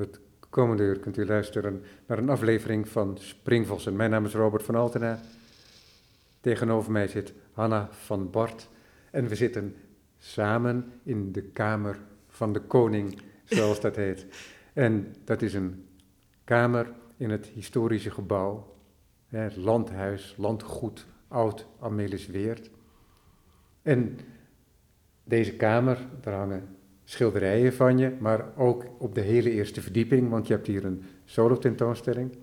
Het komende uur kunt u luisteren naar een aflevering van Springvossen. Mijn naam is Robert van Altena. Tegenover mij zit Hanna van Bart. En we zitten samen in de kamer van de koning, zoals dat heet. En dat is een kamer in het historische gebouw, het landhuis, landgoed, oud Amelisweert. En deze kamer, daar hangen schilderijen van je, maar ook op de hele eerste verdieping, want je hebt hier een solo-tentoonstelling.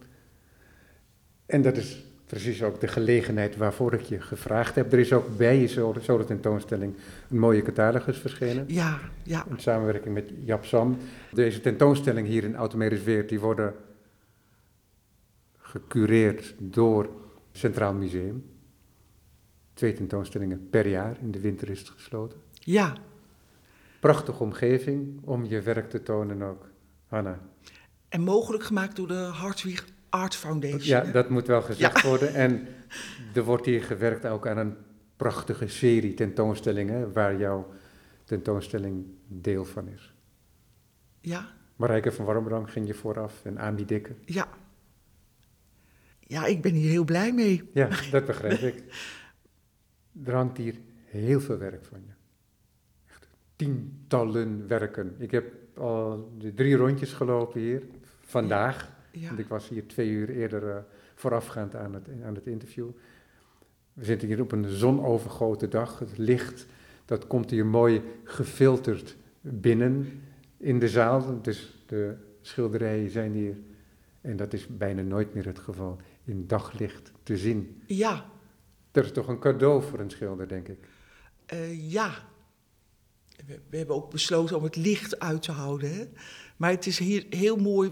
En dat is precies ook de gelegenheid waarvoor ik je gevraagd heb. Er is ook bij je solo-tentoonstelling een mooie catalogus verschenen. Ja, ja. In samenwerking met Jap Sam. Deze tentoonstelling hier in Automerisweert, die worden gecureerd door Centraal Museum. Twee tentoonstellingen per jaar, in de winter is het gesloten. Ja. Prachtige omgeving om je werk te tonen ook, Hanna. En mogelijk gemaakt door de Hartwig Art Foundation. Ja, dat moet wel gezegd worden. En er wordt hier gewerkt ook aan een prachtige serie tentoonstellingen, waar jouw tentoonstelling deel van is. Ja. Marijke van Warmbrand ging je vooraf en Ami Dikke. Ja. Ja, ik ben hier heel blij mee. Ja, dat begrijp ik. Er hangt hier heel veel werk van je. Tientallen werken. Ik heb al de drie rondjes gelopen hier, vandaag. Ja. Want ik was hier twee uur eerder uh, voorafgaand aan het, aan het interview. We zitten hier op een zonovergoten dag. Het licht, dat komt hier mooi gefilterd binnen in de zaal. Dus de schilderijen zijn hier, en dat is bijna nooit meer het geval, in daglicht te zien. Ja. Dat is toch een cadeau voor een schilder, denk ik. Uh, ja. We, we, hebben ook besloten om het licht uit te houden. Hè? Maar het is hier heel mooi.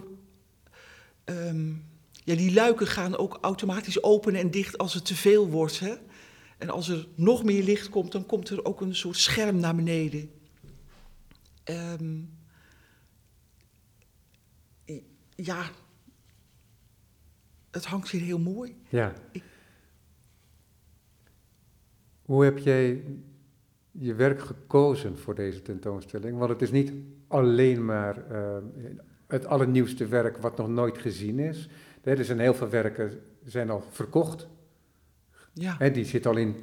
Um, ja, die luiken gaan ook automatisch open en dicht als het te veel wordt. Hè? En als er nog meer licht komt, dan komt er ook een soort scherm naar beneden. Um, ja, het hangt hier heel mooi. Ja. Ik... Hoe heb jij je werk gekozen voor deze tentoonstelling? Want het is niet alleen maar uh, het allernieuwste werk wat nog nooit gezien is. Er zijn heel veel werken zijn al verkocht. Ja. En die zitten al in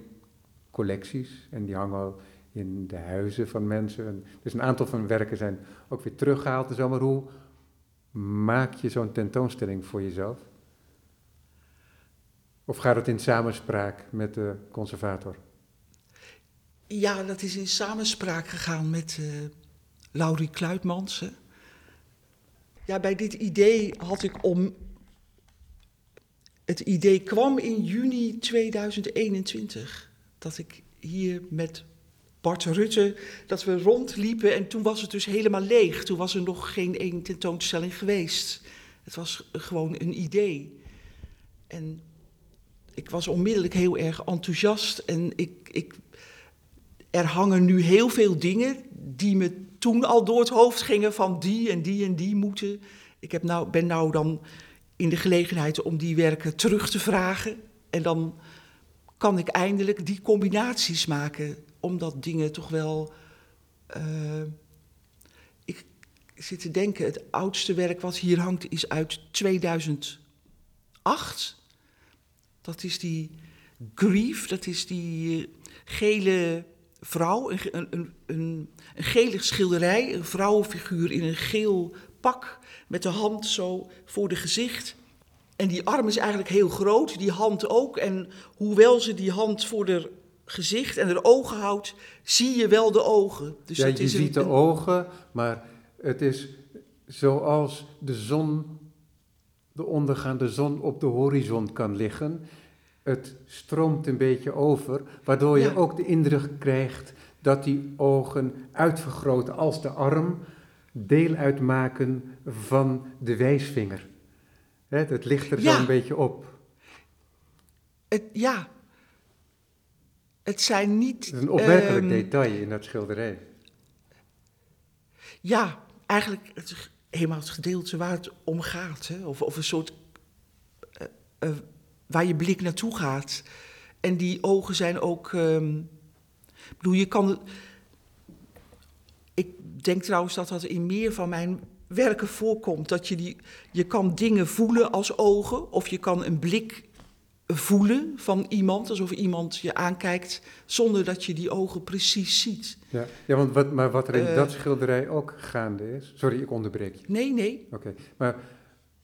collecties en die hangen al in de huizen van mensen. Dus een aantal van werken zijn ook weer teruggehaald en zo. Maar hoe maak je zo'n tentoonstelling voor jezelf? Of gaat het in samenspraak met de conservator? Ja, dat is in samenspraak gegaan met uh, Laurie Kluitmans. Ja, bij dit idee had ik om. Het idee kwam in juni 2021. Dat ik hier met Bart Rutte, dat we rondliepen en toen was het dus helemaal leeg. Toen was er nog geen één tentoonstelling geweest. Het was gewoon een idee. En ik was onmiddellijk heel erg enthousiast en ik, ik, er hangen nu heel veel dingen die me toen al door het hoofd gingen van die en die en die moeten. Ik heb nou, ben nou dan in de gelegenheid om die werken terug te vragen en dan kan ik eindelijk die combinaties maken, omdat dingen toch wel. Uh, ik zit te denken, het oudste werk wat hier hangt is uit 2008. Dat is die Grief, dat is die gele vrouw, een, een, een, een, gele schilderij, een vrouwenfiguur in een geel pak met de hand zo voor de gezicht. En die arm is eigenlijk heel groot, die hand ook. En hoewel ze die hand voor de gezicht en de ogen houdt, zie je wel de ogen. Dus ja, je ziet de ogen, maar het is zoals de zon, de ondergaande zon op de horizon kan liggen. Het stroomt een beetje over, waardoor je ook de indruk krijgt dat die ogen uitvergroten als de arm deel uitmaken van de wijsvinger. Het, het ligt er ja. zo een beetje op. Het, ja. Het zijn niet. Het is een opmerkelijk um, detail in dat schilderij. Ja, eigenlijk het helemaal het gedeelte waar het om gaat. Hè? Of, of een soort. Uh, uh, waar je blik naartoe gaat. En die ogen zijn ook. Um, bedoel, je kan. Ik denk trouwens dat dat in meer van mijn werken voorkomt. Dat je, die, je kan dingen voelen als ogen, of je kan een blik voelen van iemand, alsof iemand je aankijkt, zonder dat je die ogen precies ziet. Ja, ja want wat, maar wat er in Eh. dat schilderij ook gaande is. Sorry, ik onderbreek je. Nee, nee. Oké, maar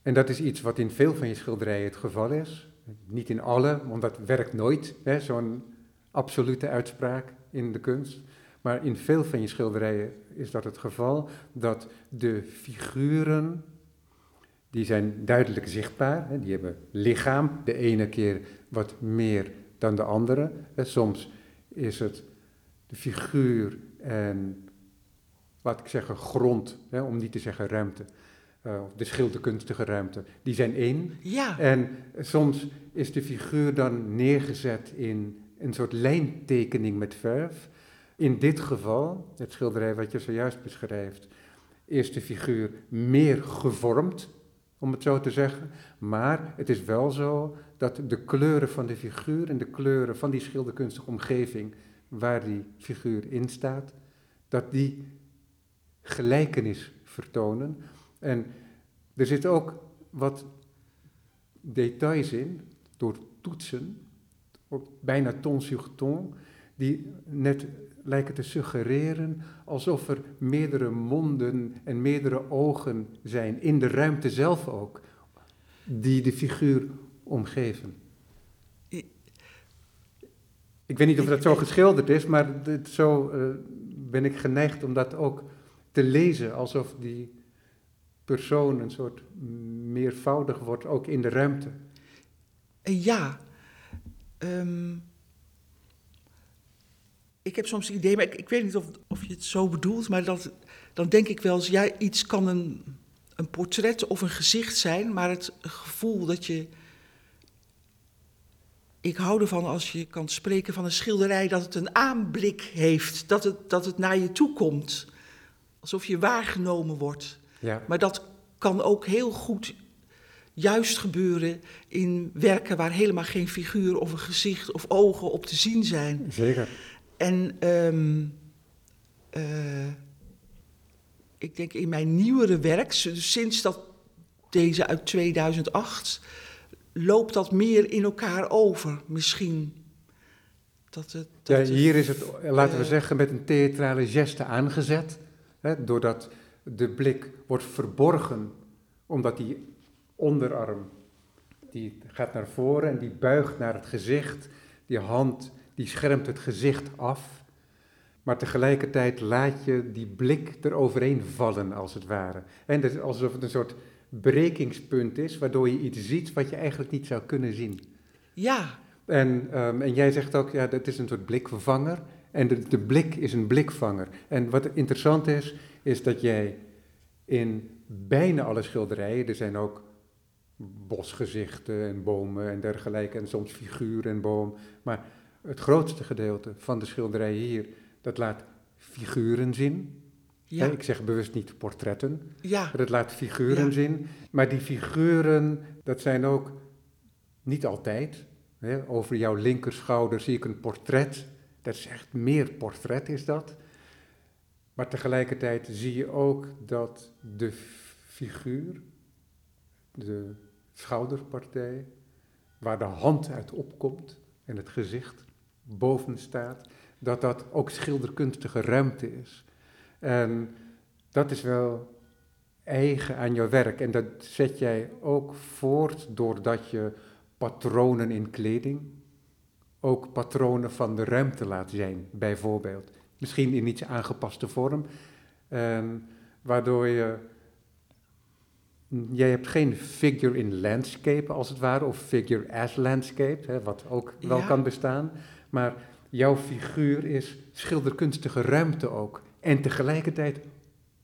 en dat is iets wat in veel van je schilderijen het geval is. Niet in alle, want dat werkt nooit, zo'n absolute uitspraak in de kunst. Maar in veel van je schilderijen is dat het geval dat de figuren, die zijn duidelijk zichtbaar, hè, die hebben lichaam, de ene keer wat meer dan de andere. Soms is het de figuur en, laat ik zeggen, grond, hè, om niet te zeggen ruimte. Of de schilderkunstige ruimte, die zijn één. Ja, En soms is de figuur dan neergezet in een soort lijntekening met verf. In dit geval, het schilderij wat je zojuist beschrijft, is de figuur meer gevormd, om het zo te zeggen. Maar het is wel zo dat de kleuren van de figuur en de kleuren van die schilderkunstige omgeving waar die figuur in staat, dat die gelijkenis vertonen. En er zit ook wat details in, door toetsen, ook bijna ton sur ton, die net lijken te suggereren alsof er meerdere monden en meerdere ogen zijn, in de ruimte zelf ook, die de figuur omgeven. Ik weet niet of dat zo geschilderd is, maar dit, zo eh, ben ik geneigd om dat ook te lezen, alsof die persoon een soort meervoudig wordt, ook in de ruimte. Eh, ja. Ehm, ik heb soms het idee, maar ik, ik weet niet of, of je het zo bedoelt, maar dat, dan denk ik wel eens, iets kan een, een portret of een gezicht zijn, maar het gevoel dat je. Ik hou ervan als je kan spreken van een schilderij dat het een aanblik heeft, dat het, dat het naar je toe komt. Alsof je waargenomen wordt. Ja, Maar dat kan ook heel goed juist gebeuren in werken waar helemaal geen figuur of een gezicht of ogen op te zien zijn. zeker. En ehm, eh, ik denk in mijn nieuwere werk, sinds dat deze uit 2008, loopt dat meer in elkaar over misschien. Dat het, dat Ja, hier is het, laten we eh, zeggen, met een theatrale geste aangezet. Hè, doordat de blik wordt verborgen, omdat die onderarm, die gaat naar voren en die buigt naar het gezicht. Die hand, die schermt het gezicht af. Maar tegelijkertijd laat je die blik eroverheen vallen, als het ware. En het is alsof het een soort brekingspunt is, waardoor je iets ziet wat je eigenlijk niet zou kunnen zien. Ja, En, ehm, en jij zegt ook, ja, dat is een soort blikvervanger. En de, de blik is een blikvanger. En wat interessant is, is dat jij in bijna alle schilderijen, er zijn ook bosgezichten en bomen en dergelijke, en soms figuren en boom. Maar het grootste gedeelte van de schilderijen hier, dat laat figuren zien. ja, Ik zeg bewust niet portretten, ja, maar dat laat figuren Ja. zien. Maar die figuren, dat zijn ook niet altijd. Hè. Over jouw linkerschouder zie ik een portret. Dat is echt meer portret is dat. Maar tegelijkertijd zie je ook dat de figuur, de schouderpartij, waar de hand uit opkomt en het gezicht boven staat, dat dat ook schilderkunstige ruimte is. En dat is wel eigen aan jouw werk. En dat zet jij ook voort doordat je patronen in kleding, ook patronen van de ruimte laat zijn, bijvoorbeeld. Misschien in iets aangepaste vorm, en waardoor je. Jij hebt geen figure in landscape als het ware, of figure as landscape, hè, wat ook wel Ja. kan bestaan. Maar jouw figuur is schilderkunstige ruimte ook. En tegelijkertijd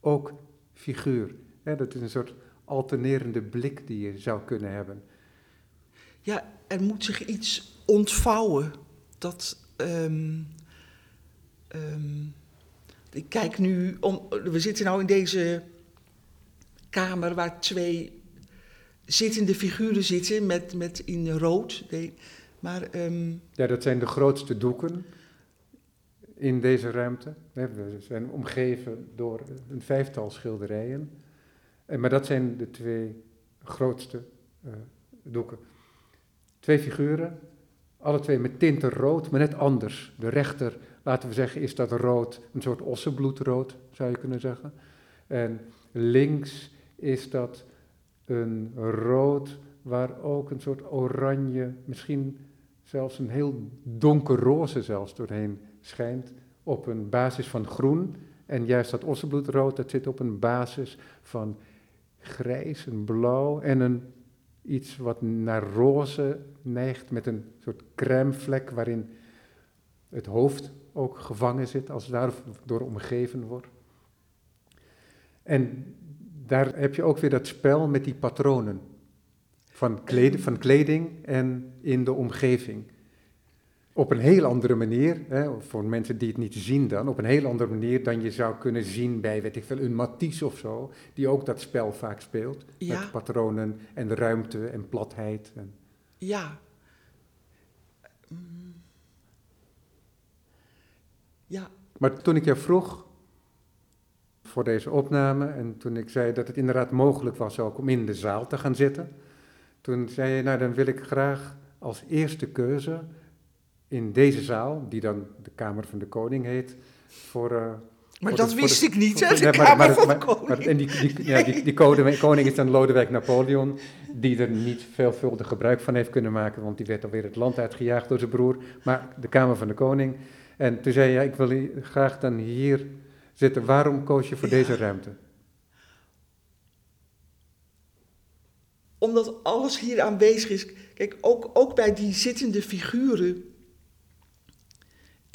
ook figuur. Hè, dat is een soort alternerende blik die je zou kunnen hebben. Ja, er moet zich iets ontvouwen. Dat. ehm, ehm, ik kijk nu. Om, we zitten nou in deze kamer waar twee zittende figuren zitten met, met in rood. Maar ehm, Ja, dat zijn de grootste doeken in deze ruimte. We zijn omgeven door een vijftal schilderijen. En, maar dat zijn de twee grootste uh, doeken. Twee figuren, alle twee met tinten rood, maar net anders. De rechter, laten we zeggen, is dat rood, een soort ossenbloedrood, zou je kunnen zeggen. En links is dat een rood waar ook een soort oranje, misschien zelfs een heel donkerroze zelfs doorheen schijnt, op een basis van groen. En juist dat ossenbloedrood, dat zit op een basis van grijs en blauw en een iets wat naar roze neigt met een soort crèmevlek waarin het hoofd ook gevangen zit, als het daardoor omgeven wordt. En daar heb je ook weer dat spel met die patronen van, van kleding en in de omgeving. Op een heel andere manier, hè, voor mensen die het niet zien dan, op een heel andere manier dan je zou kunnen zien bij, weet ik veel, een Matisse of zo, die ook dat spel vaak speelt. Met patronen en de ruimte en platheid. En... Ja. Mm. Ja. Maar toen ik jou vroeg voor deze opname en toen ik zei dat het inderdaad mogelijk was ook om in de zaal te gaan zitten, toen zei je, nou dan wil ik graag als eerste keuze in deze zaal, die dan de Kamer van de Koning heet, voor... Uh, maar dat wist ik niet, hè, de Kamer van de Koning. en die, die, ja, die, die koning is dan Lodewijk Napoleon, die er niet veelvuldig gebruik van heeft kunnen maken, want die werd alweer het land uitgejaagd door zijn broer. Maar de Kamer van de Koning. En toen zei je, ja, ik wil graag dan hier zitten. Waarom koos je voor deze ruimte? Omdat alles hier aanwezig is. Kijk, ook, ook bij die zittende figuren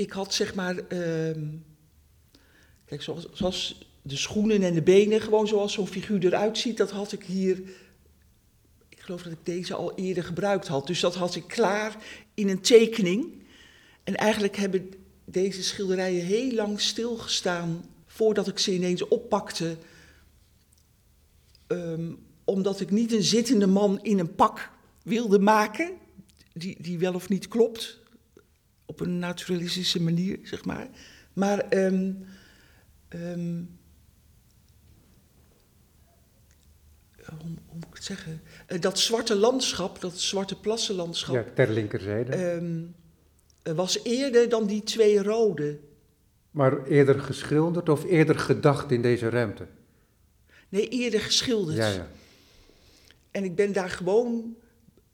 ik had zeg maar, ehm, kijk, zoals, zoals, de schoenen en de benen, gewoon zoals zo'n figuur eruit ziet, dat had ik hier, ik geloof dat ik deze al eerder gebruikt had. Dus dat had ik klaar in een tekening. En eigenlijk hebben deze schilderijen heel lang stilgestaan voordat ik ze ineens oppakte. Um, omdat ik niet een zittende man in een pak wilde maken, die, die wel of niet klopt op een naturalistische manier, zeg maar. Maar um, um, hoe, hoe, moet ik het zeggen? Uh, dat zwarte landschap, dat zwarte plassenlandschap. Ja, ter linkerzijde. Um, was eerder dan die twee rode. Maar eerder geschilderd of eerder gedacht in deze ruimte? Nee, eerder geschilderd. Ja, ja. En ik ben daar gewoon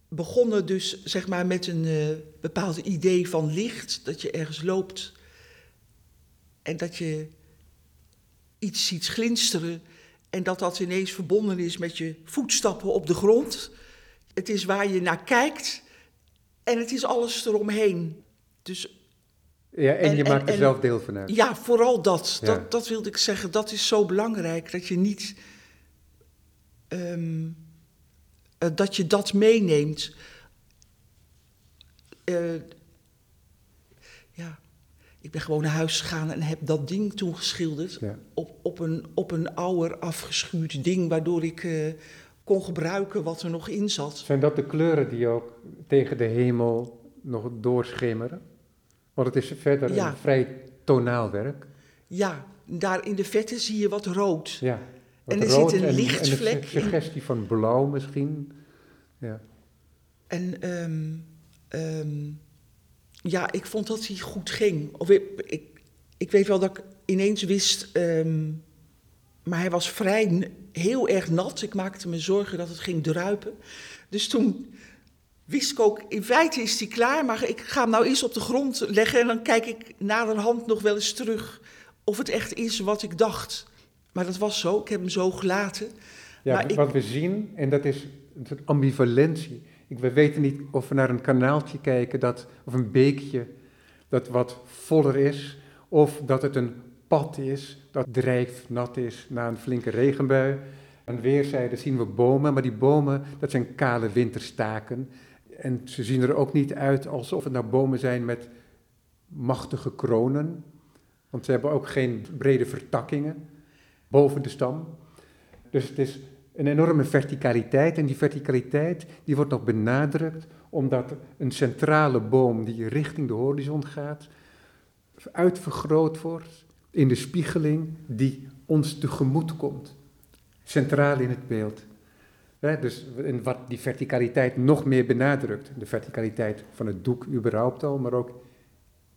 begonnen dus zeg maar met een uh, bepaald idee van licht, dat je ergens loopt en dat je iets ziet glinsteren en dat dat ineens verbonden is met je voetstappen op de grond. Het is waar je naar kijkt en het is alles eromheen. Dus, ja, en, je maakt er zelf deel van uit. Ja, vooral dat. dat. Dat wilde ik zeggen. Dat is zo belangrijk, dat je niet... Um, uh, dat je dat meeneemt. Uh, ja, ik ben gewoon naar huis gegaan en heb dat ding toen geschilderd. Ja. Op, op, een, op een ouder afgeschuurd ding, waardoor ik uh, kon gebruiken wat er nog in zat. Zijn dat de kleuren die ook tegen de hemel nog doorschemeren? Want het is verder ja. een vrij tonaal werk. Ja, daar in de vette zie je wat rood. Ja en er zit een lichtvlek. Een suggestie van blauw misschien. Ja. En um, um, ja, ik vond dat hij goed ging. Of ik, ik, ik weet wel dat ik ineens wist, um, maar hij was vrij heel erg nat. Ik maakte me zorgen dat het ging druipen. Dus toen wist ik ook, in feite is hij klaar, maar ik ga hem nou eens op de grond leggen en dan kijk ik naderhand nog wel eens terug of het echt is wat ik dacht. Maar dat was zo, ik heb hem zo gelaten. Ja, maar wat we zien, en dat is een soort ambivalentie. Ik, we weten niet of we naar een kanaaltje kijken, dat, of een beekje, dat wat voller is, of dat het een pad is dat drijfnat is na een flinke regenbui. Aan weerszijden zien we bomen, maar die bomen, dat zijn kale winterstaken. En ze zien er ook niet uit alsof het nou bomen zijn met machtige kronen, want ze hebben ook geen brede vertakkingen boven de stam. Dus het is een enorme verticaliteit en die verticaliteit die wordt nog benadrukt omdat een centrale boom die richting de horizon gaat, uitvergroot wordt in de spiegeling die ons tegemoet komt. centraal in het beeld. Dus en wat die verticaliteit nog meer benadrukt. De verticaliteit van het doek überhaupt al, maar ook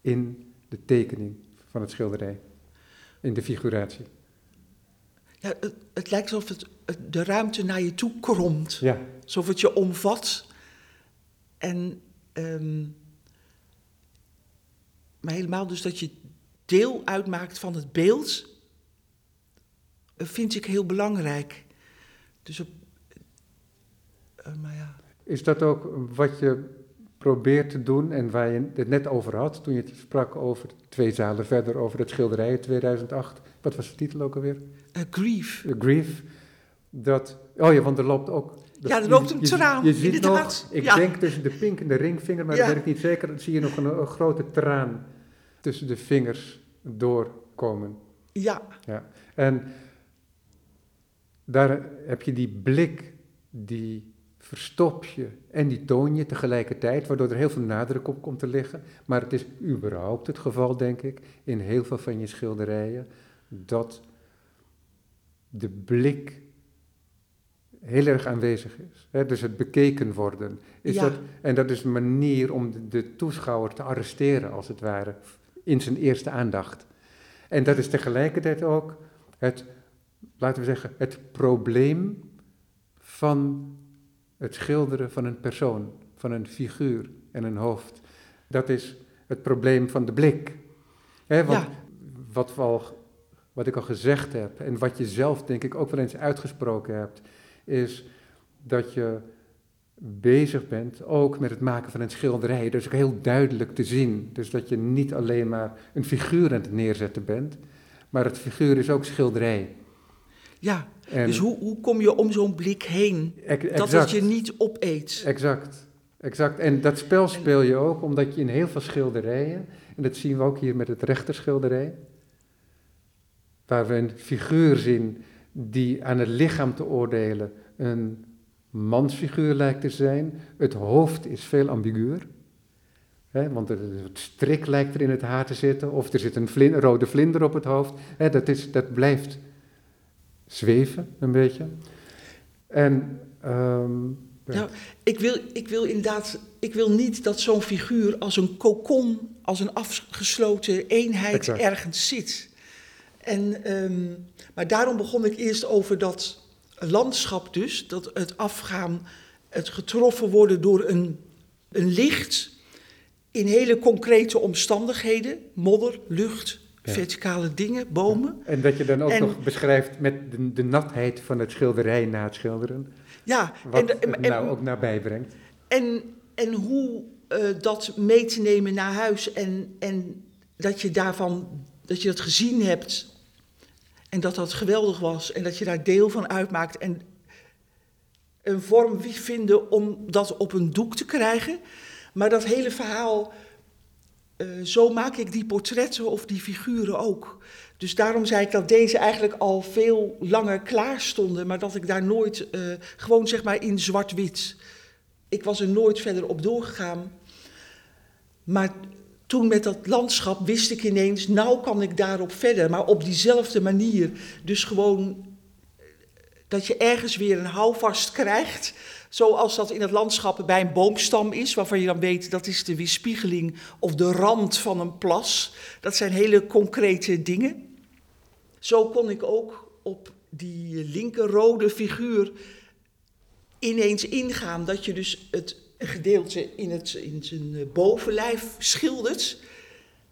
in de tekening van het schilderij. In de figuratie. Ja, het, het lijkt alsof het, het- de ruimte naar je toe kromt. Ja, Alsof het je omvat. En, ehm, maar helemaal dus dat je deel uitmaakt van het beeld, eh, vind ik heel belangrijk. Dus op, eh, maar ja. Is dat ook wat je probeert te doen en waar je het net over had toen je het sprak over twee zalen verder over het schilderij uit 2008? Wat was de titel ook alweer? eh, grief. The Grief. Dat, oh ja, want er loopt ook. dat- Ja, er loopt een je- traan, Je ziet nog, ik Ja. denk tussen de pink en de ringvinger, maar Ja. dat weet ik niet zeker, dan zie je nog een, een grote traan tussen de vingers doorkomen. Ja, Ja. En daar heb je die blik, die verstop je en die toon je tegelijkertijd, waardoor er heel veel nadruk op komt te liggen. Maar het is überhaupt het geval, denk ik, in heel veel van je schilderijen, dat de blik heel erg aanwezig is. Dus het bekeken worden. Is Ja. dat, en dat is een manier om de, de toeschouwer te arresteren, als het ware, in zijn eerste aandacht. En dat is tegelijkertijd ook het, laten we zeggen, het probleem van het schilderen van een persoon, van een figuur en een hoofd. Dat is het probleem van de blik. Want Ja. wat, we al, wat ik al gezegd heb en wat je zelf denk ik ook wel eens uitgesproken hebt, is dat je bezig bent ook met het maken van een schilderij. Dus ook heel duidelijk te zien. Dus dat je niet alleen maar een figuur aan het neerzetten bent, maar het figuur is ook schilderij. Ja. En dus hoe, hoe kom je om zo'n blik heen? Dat het je niet opeet. Exact, exact. En dat spel speel je ook omdat je in heel veel schilderijen, en dat zien we ook hier met het rechterschilderij, waar we een figuur zien die aan het lichaam te oordelen een mansfiguur lijkt te zijn. Het hoofd is veel ambiguur. Want er- het strik lijkt er in het haar te zitten, of er zit een rode vlinder op het hoofd. Dat, is, dat blijft zweven een beetje. En Ja, ik wil, ik wil inderdaad, ik wil niet dat zo'n figuur als een kokon, als een afgesloten eenheid Exact. ergens zit. En, ehm, maar daarom begon ik eerst over dat landschap dus, dat het afgaan, het getroffen worden door een, een licht in hele concrete omstandigheden, modder, lucht. Verticale dingen, bomen. En dat je dan ook En- nog beschrijft met de, de natheid van het schilderij na het schilderen. Ja, Wat en, en, nou ook nabij brengt. En, en hoe eh, dat mee te nemen naar huis en, en dat je daarvan, dat je dat gezien hebt en dat dat geweldig was en dat je daar deel van uitmaakt en een vorm vinden om dat op een doek te krijgen. Maar dat hele verhaal, eh, zo maak ik die portretten of die figuren ook. Dus daarom zei ik dat deze eigenlijk al veel langer klaar stonden, maar dat ik daar nooit, eh, gewoon zeg maar in zwart-wit. Ik was er nooit verder op doorgegaan. Maar toen met dat landschap wist ik ineens, nou kan ik daarop verder, maar op diezelfde manier. Dus gewoon eh, dat je ergens weer een houvast krijgt, zoals dat in het landschap bij een boomstam is, waarvan je dan weet dat is de weerspiegeling of de rand van een plas. Dat zijn hele concrete dingen. Zo kon ik ook op die linkerrode figuur ineens ingaan. Dat je dus het gedeelte in, het, in zijn bovenlijf schildert.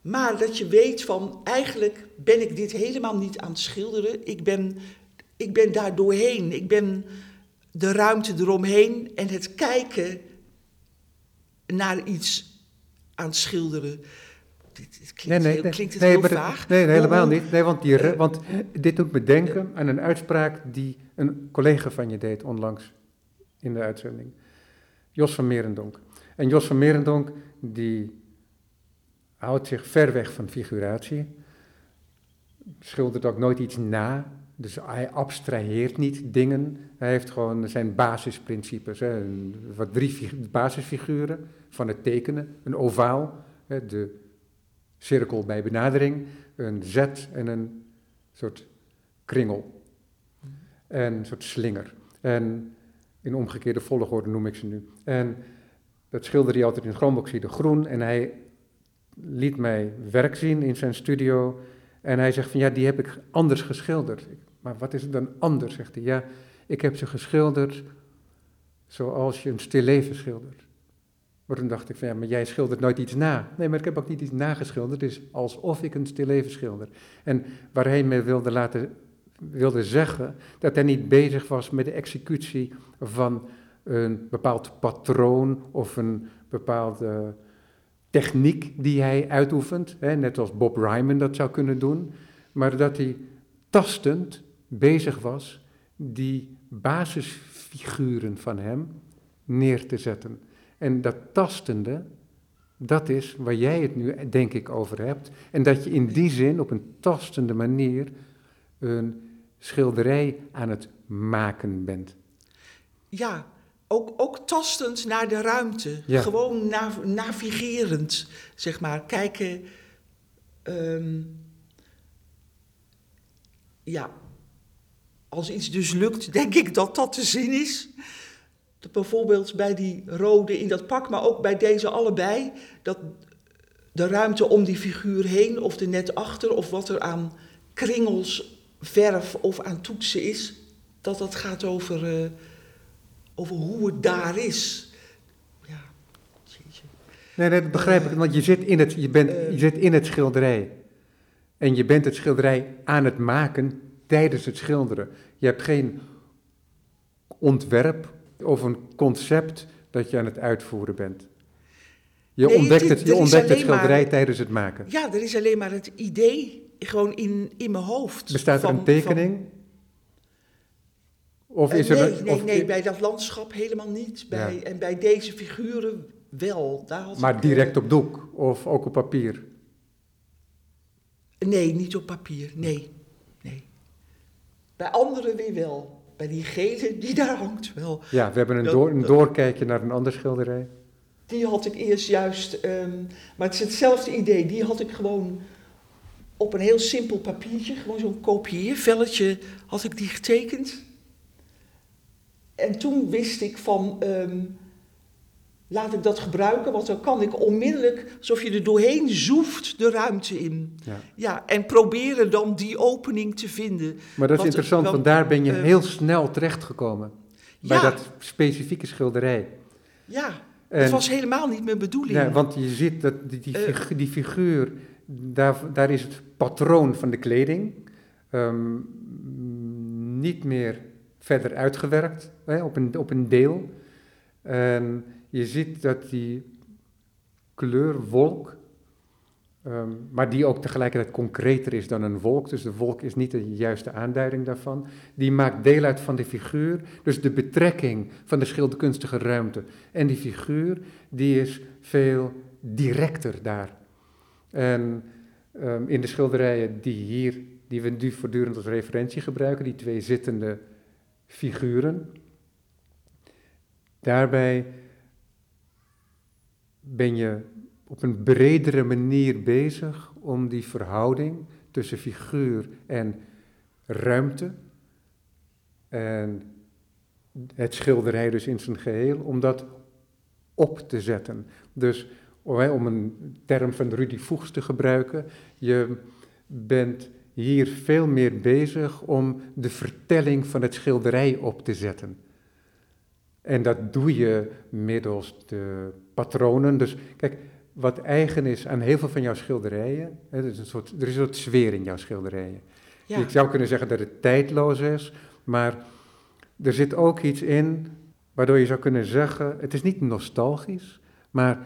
Maar dat je weet van, eigenlijk ben ik dit helemaal niet aan het schilderen. Ik ben, ik ben daar doorheen. Ik ben de ruimte eromheen en het kijken naar iets aan het schilderen. Dit, dit klinkt, heel, klinkt het heel maar dat- vaag. nee, helemaal niet. Nee, want, die, eh, want dit doet me denken aan een uitspraak die een collega van je deed onlangs in de uitzending. Jos van Merendonk. En Jos van Merendonk, die houdt zich ver weg van figuratie. Schildert ook nooit iets na. Dus hij abstraheert niet dingen. Hij heeft gewoon zijn basisprincipes. Hè. Wat drie fig- basisfiguren van het tekenen. Een ovaal, hè, de cirkel bij benadering, een Z en een soort kringel. En een soort slinger. En in omgekeerde volgorde noem ik ze nu. En dat schilderde hij altijd in chroomoxide groen. En hij liet mij werk zien in zijn studio. En hij zegt van ja, die heb ik anders geschilderd. Maar wat is het dan anders, zegt hij. Ja, ik heb ze geschilderd zoals je een stilleven schildert. Maar toen dacht ik van ja, maar jij schildert nooit iets na. Nee, maar ik heb ook niet iets nageschilderd. Het is alsof ik een stilleven schilder. En waar hij wilde laten wilde zeggen dat hij niet bezig was met de executie van een bepaald patroon of een bepaalde techniek die hij uitoefent, hè, net als Bob Ryman dat zou kunnen doen, maar dat hij tastend bezig was die basisfiguren van hem neer te zetten. En dat tastende, dat is waar jij het nu denk ik over hebt. En dat je in die zin op een tastende manier een schilderij aan het maken bent. Ja, ook, ook tastend naar de ruimte. Gewoon navigerend, zeg maar. Kijken. Ehm, ja, als iets dus lukt, denk ik dat dat te zien is. Dat bijvoorbeeld bij die rode in dat pak, maar ook bij deze allebei, dat de ruimte om die figuur heen of er net achter of wat er aan kringels, verf of aan toetsen is, dat dat gaat over. Uh, over hoe het daar is. Ja, jeetje. Nee, nee, dat begrijp ik, want je zit, in het, je, bent, uh, je zit in het schilderij. En je bent het schilderij aan het maken tijdens het schilderen. Je hebt geen ontwerp of een concept dat je aan het uitvoeren bent. Je ontdekt het, je ontdekt het schilderij tijdens het maken. Ja, er is alleen maar het idee gewoon in, in mijn hoofd. Bestaat er een tekening? Of is er, nee, nee, nee, bij dat landschap helemaal niet. Bij, En bij deze figuren wel. Daar had maar direct op doek of ook op papier? Nee, niet op papier. Nee. Bij anderen weer wel. Bij die gele die daar hangt wel. Ja, we hebben een, door, een doorkijkje naar een ander schilderij. Die had ik eerst juist, um, maar het is hetzelfde idee. Die had ik gewoon op een heel simpel papiertje, gewoon zo'n kopieervelletje, had ik die getekend. En toen wist ik van, ehm, laat ik dat gebruiken, want dan kan ik onmiddellijk, alsof je er doorheen zoeft, de ruimte in. Ja. ja en proberen dan die opening te vinden. Maar dat is interessant, want daar ben je ehm, heel snel terechtgekomen. Bij dat specifieke schilderij. Ja, en, dat was helemaal niet mijn bedoeling. Ja, want je ziet dat die, die, uh, die figuur, daar, daar is het patroon van de kleding um, niet meer verder uitgewerkt hè, op, een, op een deel. En je ziet dat die kleurwolk, um, maar die ook tegelijkertijd concreter is dan een wolk, dus de wolk is niet de juiste aanduiding daarvan, die maakt deel uit van de figuur. Dus de betrekking van de schilderkunstige ruimte en die figuur, die is veel directer daar. En um, in de schilderijen die hier, die we nu voortdurend als referentie gebruiken, die twee zittende figuren. Daarbij ben je op een bredere manier bezig om die verhouding tussen figuur en ruimte en het schilderij dus in zijn geheel, om dat op te zetten. Dus om een term van Rudy Voegs te gebruiken, je bent hier veel meer bezig om de vertelling van het schilderij op te zetten. En dat doe je middels de patronen. Dus kijk, wat eigen is aan heel veel van jouw schilderijen, hè, er, is een soort, er is een soort sfeer in jouw schilderijen. Ja. Ik zou kunnen zeggen dat het tijdloos is, maar er zit ook iets in waardoor je zou kunnen zeggen, het is niet nostalgisch, maar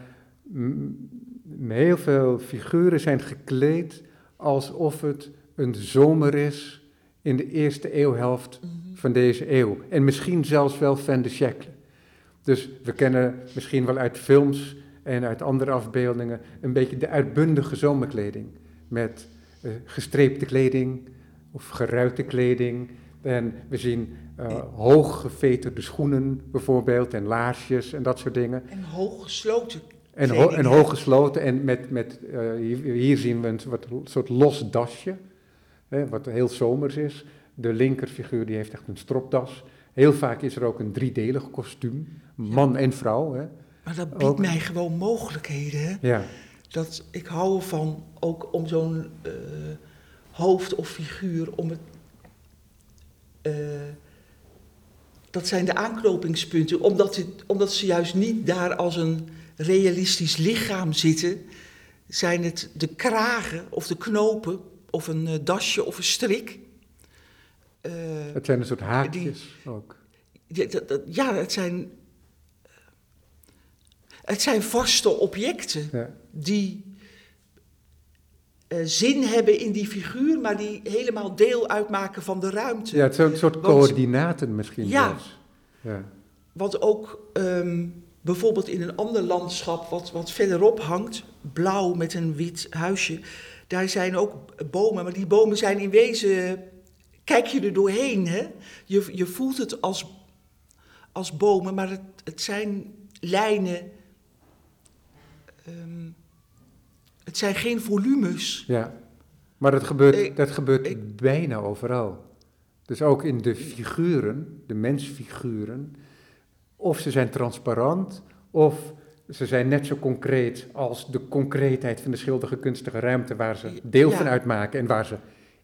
heel veel figuren zijn gekleed alsof het een zomer is in de eerste eeuwhelft mhm. van deze eeuw. En misschien zelfs wel van de siècle. Dus we kennen misschien wel uit films en uit andere afbeeldingen een beetje de uitbundige zomerkleding. Met uh, gestreepte kleding of geruite kleding. En we zien uh, hoog geveterde schoenen bijvoorbeeld en laarsjes en dat soort dingen. En hoog gesloten en, ho en hoog gesloten en met, met uh, hier, hier, zien we een wat, soort los dasje wat heel zomers is. De linkerfiguur die heeft echt een stropdas. Heel vaak is er ook een driedelig kostuum, man en vrouw. Hè. Maar dat biedt Ook- mij gewoon mogelijkheden. Hè? Ja, Dat, ik hou ervan ook om zo'n eh, hoofd of figuur, om het. eh, dat zijn de aanknopingspunten, omdat, het, omdat ze juist niet daar als een realistisch lichaam zitten, zijn het de kragen of de knopen of een eh, dasje of een strik. Eh, het zijn een soort haakjes ook. ja, dat- dat- ja, het zijn. Het zijn vaste objecten Ja. die eh, zin hebben in die figuur, maar die helemaal deel uitmaken van de ruimte. Ja, het zijn een soort Want- coördinaten misschien Ja. Ja. Wat ook ehm, bijvoorbeeld in een ander landschap, wat, wat verderop hangt, blauw met een wit huisje, daar zijn ook bomen, maar die bomen zijn in wezen, kijk je er doorheen, hè? Je, je voelt het als, als bomen, maar het, het zijn lijnen, ehm, het zijn geen volumes. Ja, maar dat gebeurt, Ik- dat gebeurt ik- bijna overal. Dus ook in de figuren, de mensfiguren, of ze zijn transparant, of ze zijn net zo concreet als de concreetheid van de schilderige kunstige ruimte waar ze deel Ja. van uitmaken en waar ze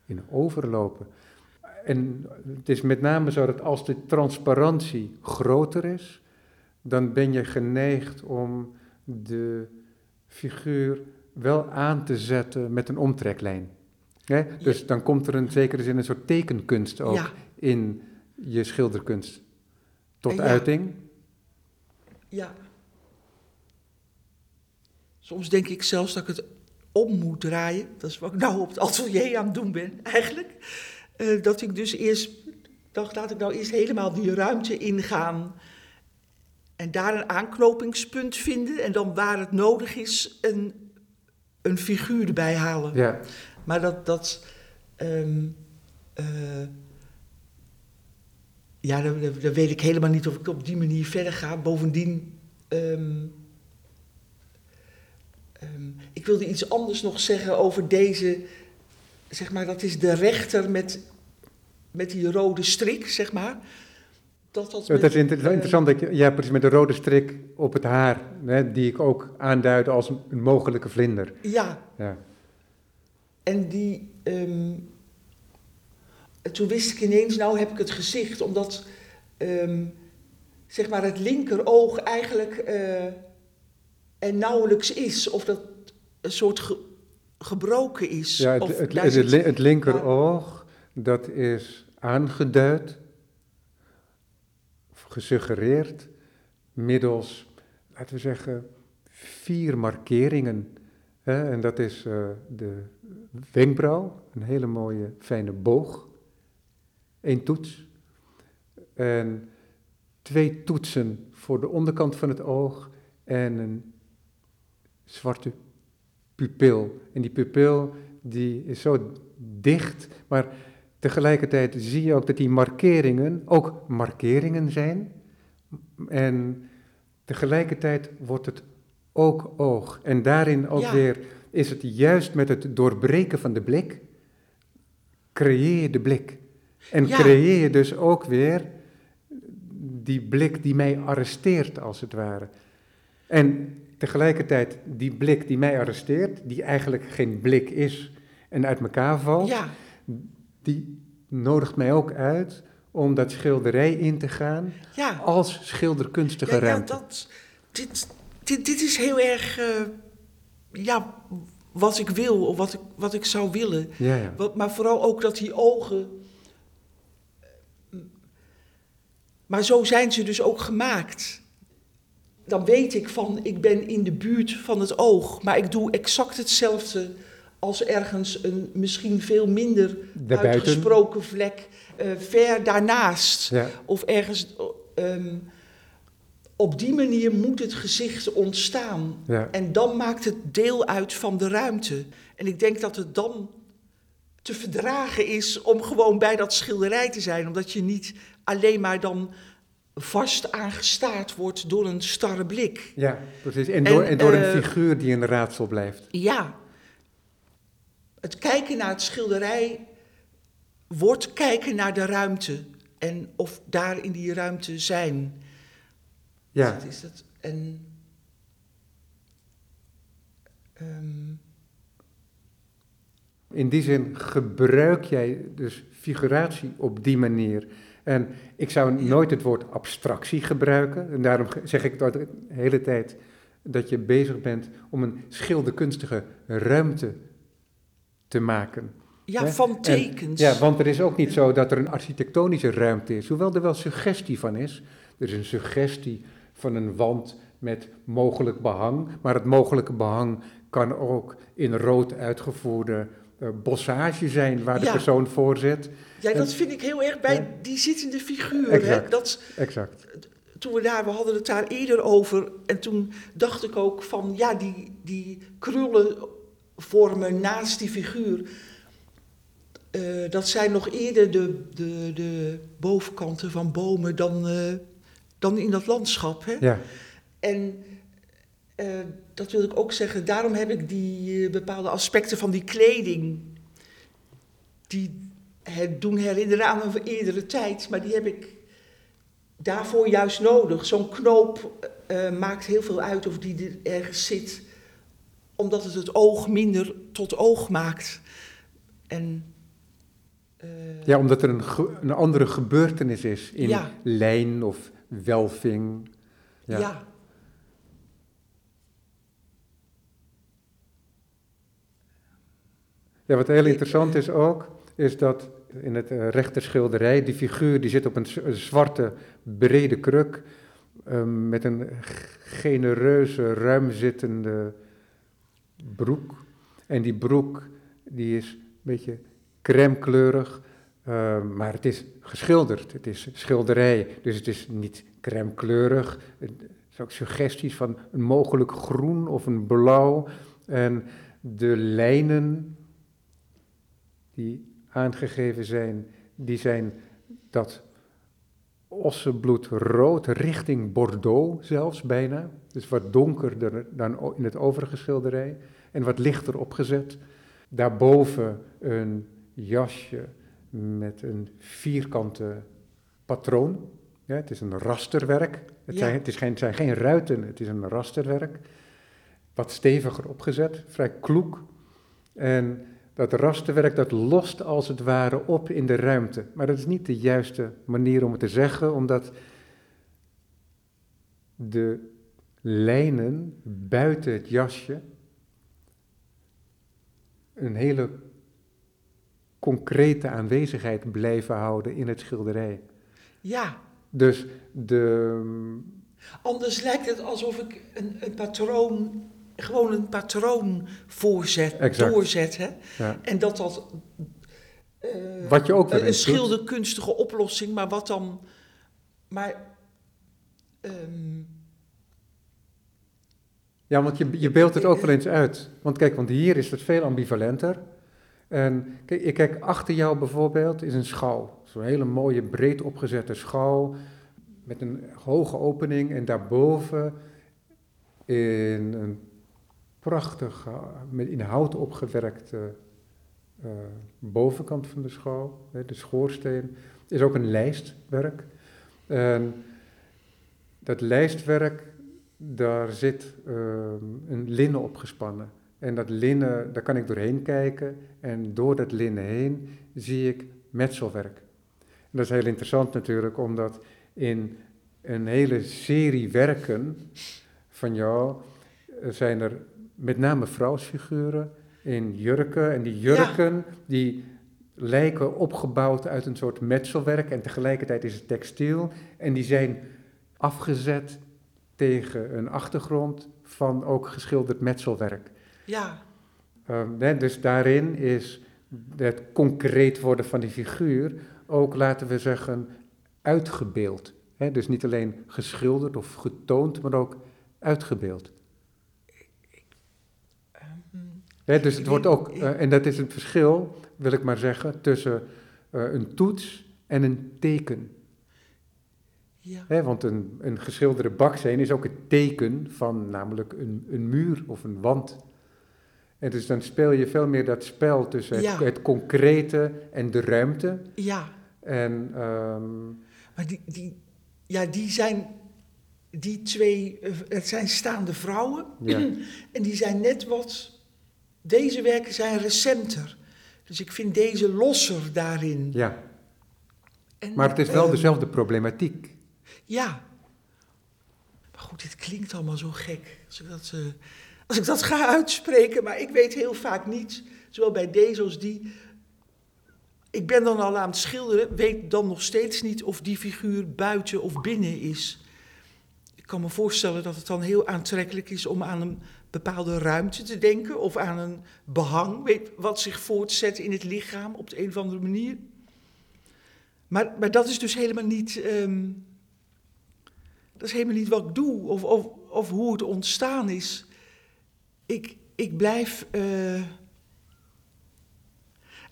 in overlopen. En het is met name zo dat als de transparantie groter is, dan ben je geneigd om de figuur wel aan te zetten met een omtreklijn. Hè? Dus dan komt er in zekere zin een soort tekenkunst ook Ja. in je schilderkunst tot Ja. uiting. Ja. Soms denk ik zelfs dat ik het om moet draaien. Dat is wat ik nou op het atelier aan het doen ben, eigenlijk. Eh, dat ik dus eerst dacht, laat ik nou eerst helemaal die ruimte ingaan. En daar een aanknopingspunt vinden. En dan waar het nodig is, een, een figuur erbij halen. Ja, Maar dat. dat ehm, eh, ja, dan, weet ik helemaal niet of ik op die manier verder ga. Bovendien. ehm, ehm, ik wilde iets anders nog zeggen over deze. Zeg maar, dat is de rechter met, met die rode strik, zeg maar. Dat, dat, het is inter- interessant dat je, ja, precies met de rode strik op het haar, hè, die ik ook aanduidde als een, mogelijke vlinder. ja, Ja. En die. ehm, toen wist ik ineens, nou heb ik het gezicht, omdat. ehm, zeg maar het linkeroog eigenlijk. eh er nauwelijks is. Of dat een soort gebroken is. Ja, het, of het, het, zit- het linkeroog, dat is aangeduid, gesuggereerd, middels, laten we zeggen, vier markeringen. Hè? En dat is eh, de wenkbrauw, een hele mooie fijne boog, één toets. En twee toetsen voor de onderkant van het oog en een zwarte pupil. En die pupil die is zo dicht, maar tegelijkertijd zie je ook dat die markeringen ook markeringen zijn. En tegelijkertijd wordt het ook oog. En daarin ook Ja. weer is het juist met het doorbreken van de blik, creëer je de blik. En Ja. creëer je dus ook weer die blik die mij arresteert, als het ware. En tegelijkertijd die blik die mij arresteert, die eigenlijk geen blik is en uit elkaar valt, Ja, die nodigt mij ook uit om dat schilderij in te gaan ja. als schilderkunstige ja, ja ruimte. dat, dit, dit, dit is heel erg. eh, ja, wat ik wil, of wat ik, wat ik zou willen. Ja, ja. Wat, maar vooral ook dat die ogen. Maar zo zijn ze dus ook gemaakt. Dan weet ik van, ik ben in de buurt van het oog. Maar ik doe exact hetzelfde als ergens een misschien veel minder Daarbuiten. uitgesproken vlek eh, ver daarnaast. Ja. Of ergens. ehm, op die manier moet het gezicht ontstaan. Ja. En dan maakt het deel uit van de ruimte. En ik denk dat het dan te verdragen is om gewoon bij dat schilderij te zijn. Omdat je niet alleen maar dan vast aangestaard wordt door een starre blik. Ja, precies. En door, En, en door een eh, figuur die een raadsel blijft. Ja, het kijken naar het schilderij wordt kijken naar de ruimte en of daar in die ruimte zijn. Ja, Dat is dat. En. ehm, in die zin gebruik jij dus figuratie op die manier. En ik zou nooit het woord abstractie gebruiken. En daarom zeg ik de hele tijd dat je bezig bent om een schilderkunstige ruimte te maken. ja, van En- tekens. ja, want er is ook niet zo dat er een architectonische ruimte is, hoewel er wel suggestie van is. Er is een suggestie van een wand met mogelijk behang, maar het mogelijke behang kan ook in rood uitgevoerde eh, bossage zijn waar de Ja. persoon voor zit. Ja, dat vind ik heel erg bij Ja. die zittende figuur. Hè? Exact. Dat, Exact. toen we daar, we hadden het daar eerder over. En toen dacht ik ook van, ja, die, die krullen vormen naast die figuur. eh, dat zijn nog eerder de, de, de bovenkanten van bomen dan, eh, dan in dat landschap. Hè? Ja, En eh, dat wil ik ook zeggen, daarom heb ik die bepaalde aspecten van die kleding, die het doen herinneren aan een eerdere tijd, maar die heb ik daarvoor juist nodig. Zo'n knoop eh, maakt heel veel uit of die er ergens zit, omdat het het oog minder tot oog maakt. En, eh, ja omdat er een, een andere gebeurtenis is in Ja. lijn of welving. Ja. ja. Ja, wat heel interessant is ook, is dat in het eh, rechterschilderij, die figuur die zit op een, zwarte brede kruk ehm, met een genereuze, ruimzittende broek. En die broek die is een beetje crèmekleurig, ehm, maar het is geschilderd. Het is schilderij, dus het is niet crèmekleurig. Het is ook suggesties van een mogelijk groen of een blauw. En de lijnen die aangegeven zijn, die zijn dat ossenbloed rood richting Bordeaux zelfs bijna. Dus wat donkerder dan in het overige schilderij en wat lichter opgezet. Daarboven een jasje met een vierkante patroon. Ja, het is een rasterwerk. Het, Ja. zijn, het, is geen, het zijn geen ruiten, het is een rasterwerk. Wat steviger opgezet, vrij kloek. En dat rasterwerk dat lost als het ware op in de ruimte. Maar dat is niet de juiste manier om het te zeggen, omdat de lijnen buiten het jasje een hele concrete aanwezigheid blijven houden in het schilderij. ja, Dus de, Anders lijkt het alsof ik een, een patroon, gewoon een patroon voorzet, Exact. doorzet. Hè? ja, En dat dat. eh, Wat je ook Een, schilderkunstige oplossing, maar wat dan. Maar. ehm, Ja, want je, je beeldt het ook wel eens uit. Want kijk, want hier is het veel ambivalenter. En kijk, ik kijk achter jou bijvoorbeeld is een schouw. Zo'n hele mooie breed opgezette schouw met een hoge opening en daarboven in een prachtig eh, met in hout opgewerkte eh, bovenkant van de schouw, de schoorsteen, is ook een lijstwerk. En dat lijstwerk, daar zit ehm, een linnen opgespannen. En dat linnen, daar kan ik doorheen kijken. En door dat linnen heen zie ik metselwerk. Dat is heel interessant natuurlijk, omdat in een hele serie werken van jou eh, zijn er met name vrouwsfiguren in jurken. En die jurken die lijken opgebouwd uit een soort metselwerk en tegelijkertijd is het textiel. En die zijn afgezet tegen een achtergrond van ook geschilderd metselwerk. ja, Ehm, hè, dus daarin is het concreet worden van die figuur ook, laten we zeggen, uitgebeeld. Hè, dus niet alleen geschilderd of getoond, maar ook uitgebeeld. Dus het wordt ook, eh, en dat is het verschil, wil ik maar zeggen, tussen eh, een toets en een teken. ja, want een, een geschilderde baksteen is ook het teken van namelijk een, een muur of een wand. En dus dan speel je veel meer dat spel tussen het, Ja. het concrete en de ruimte. Ja, En ehm, maar die, die, ja, die zijn, die twee, eh, het zijn staande vrouwen. Ja. En die zijn net wat, deze werken zijn recenter. Dus ik vind deze losser daarin. ja, En, maar het is wel ehm, dezelfde problematiek. Ja. Maar goed, dit klinkt allemaal zo gek. Als ik dat, eh, als ik dat ga uitspreken, maar ik weet heel vaak niet, zowel bij deze als die. Ik ben dan al aan het schilderen, weet dan nog steeds niet of die figuur buiten of binnen is. Kan me voorstellen dat het dan heel aantrekkelijk is om aan een bepaalde ruimte te denken of aan een behang, weet, wat zich voortzet in het lichaam op de een of andere manier. Maar, maar dat is dus helemaal niet. ehm, dat is helemaal niet wat ik doe of, of, of hoe het ontstaan is. Ik, ik blijf eh,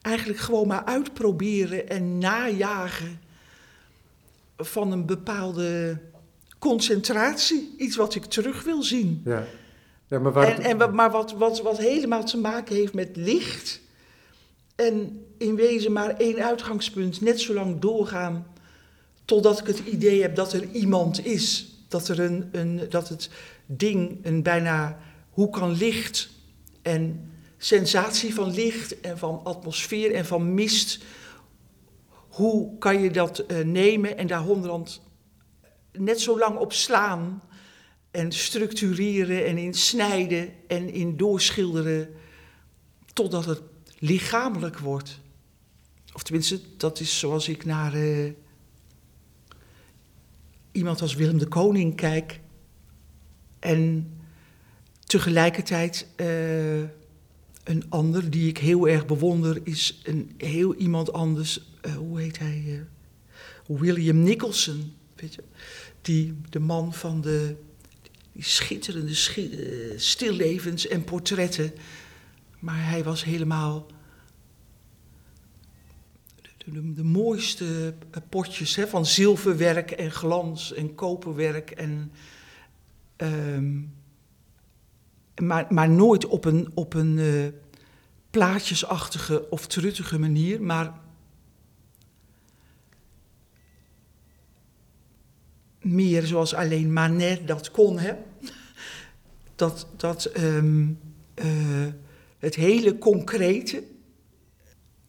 eigenlijk gewoon maar uitproberen en najagen van een bepaalde concentratie. Iets wat ik terug wil zien. Ja, ja maar waar En, en, wat- maar wat, wat, wat helemaal te maken heeft met licht. En in wezen maar één uitgangspunt. Net zo lang doorgaan totdat ik het idee heb dat er iemand is. Dat, er een, een, dat het ding een bijna... Hoe kan licht en sensatie van licht en van atmosfeer en van mist... Hoe kan je dat eh, nemen en daar honderend net zo lang op slaan en structureren en in snijden en in doorschilderen totdat het lichamelijk wordt. Of tenminste, dat is zoals ik naar eh, iemand als Willem de Koning kijk. En tegelijkertijd eh, een ander die ik heel erg bewonder is een heel iemand anders. eh, hoe heet hij? William Nicholson, weet je? Die, de man van de die schitterende schi- eh, stillevens en portretten. Maar hij was helemaal de, mooiste eh, potjes hè, van zilverwerk en glans en koperwerk. En, ehm, maar, maar nooit op een, op een eh, plaatjesachtige of truttige manier, maar meer zoals alleen Manet dat kon. Hè? Dat, dat ehm, eh, het hele concrete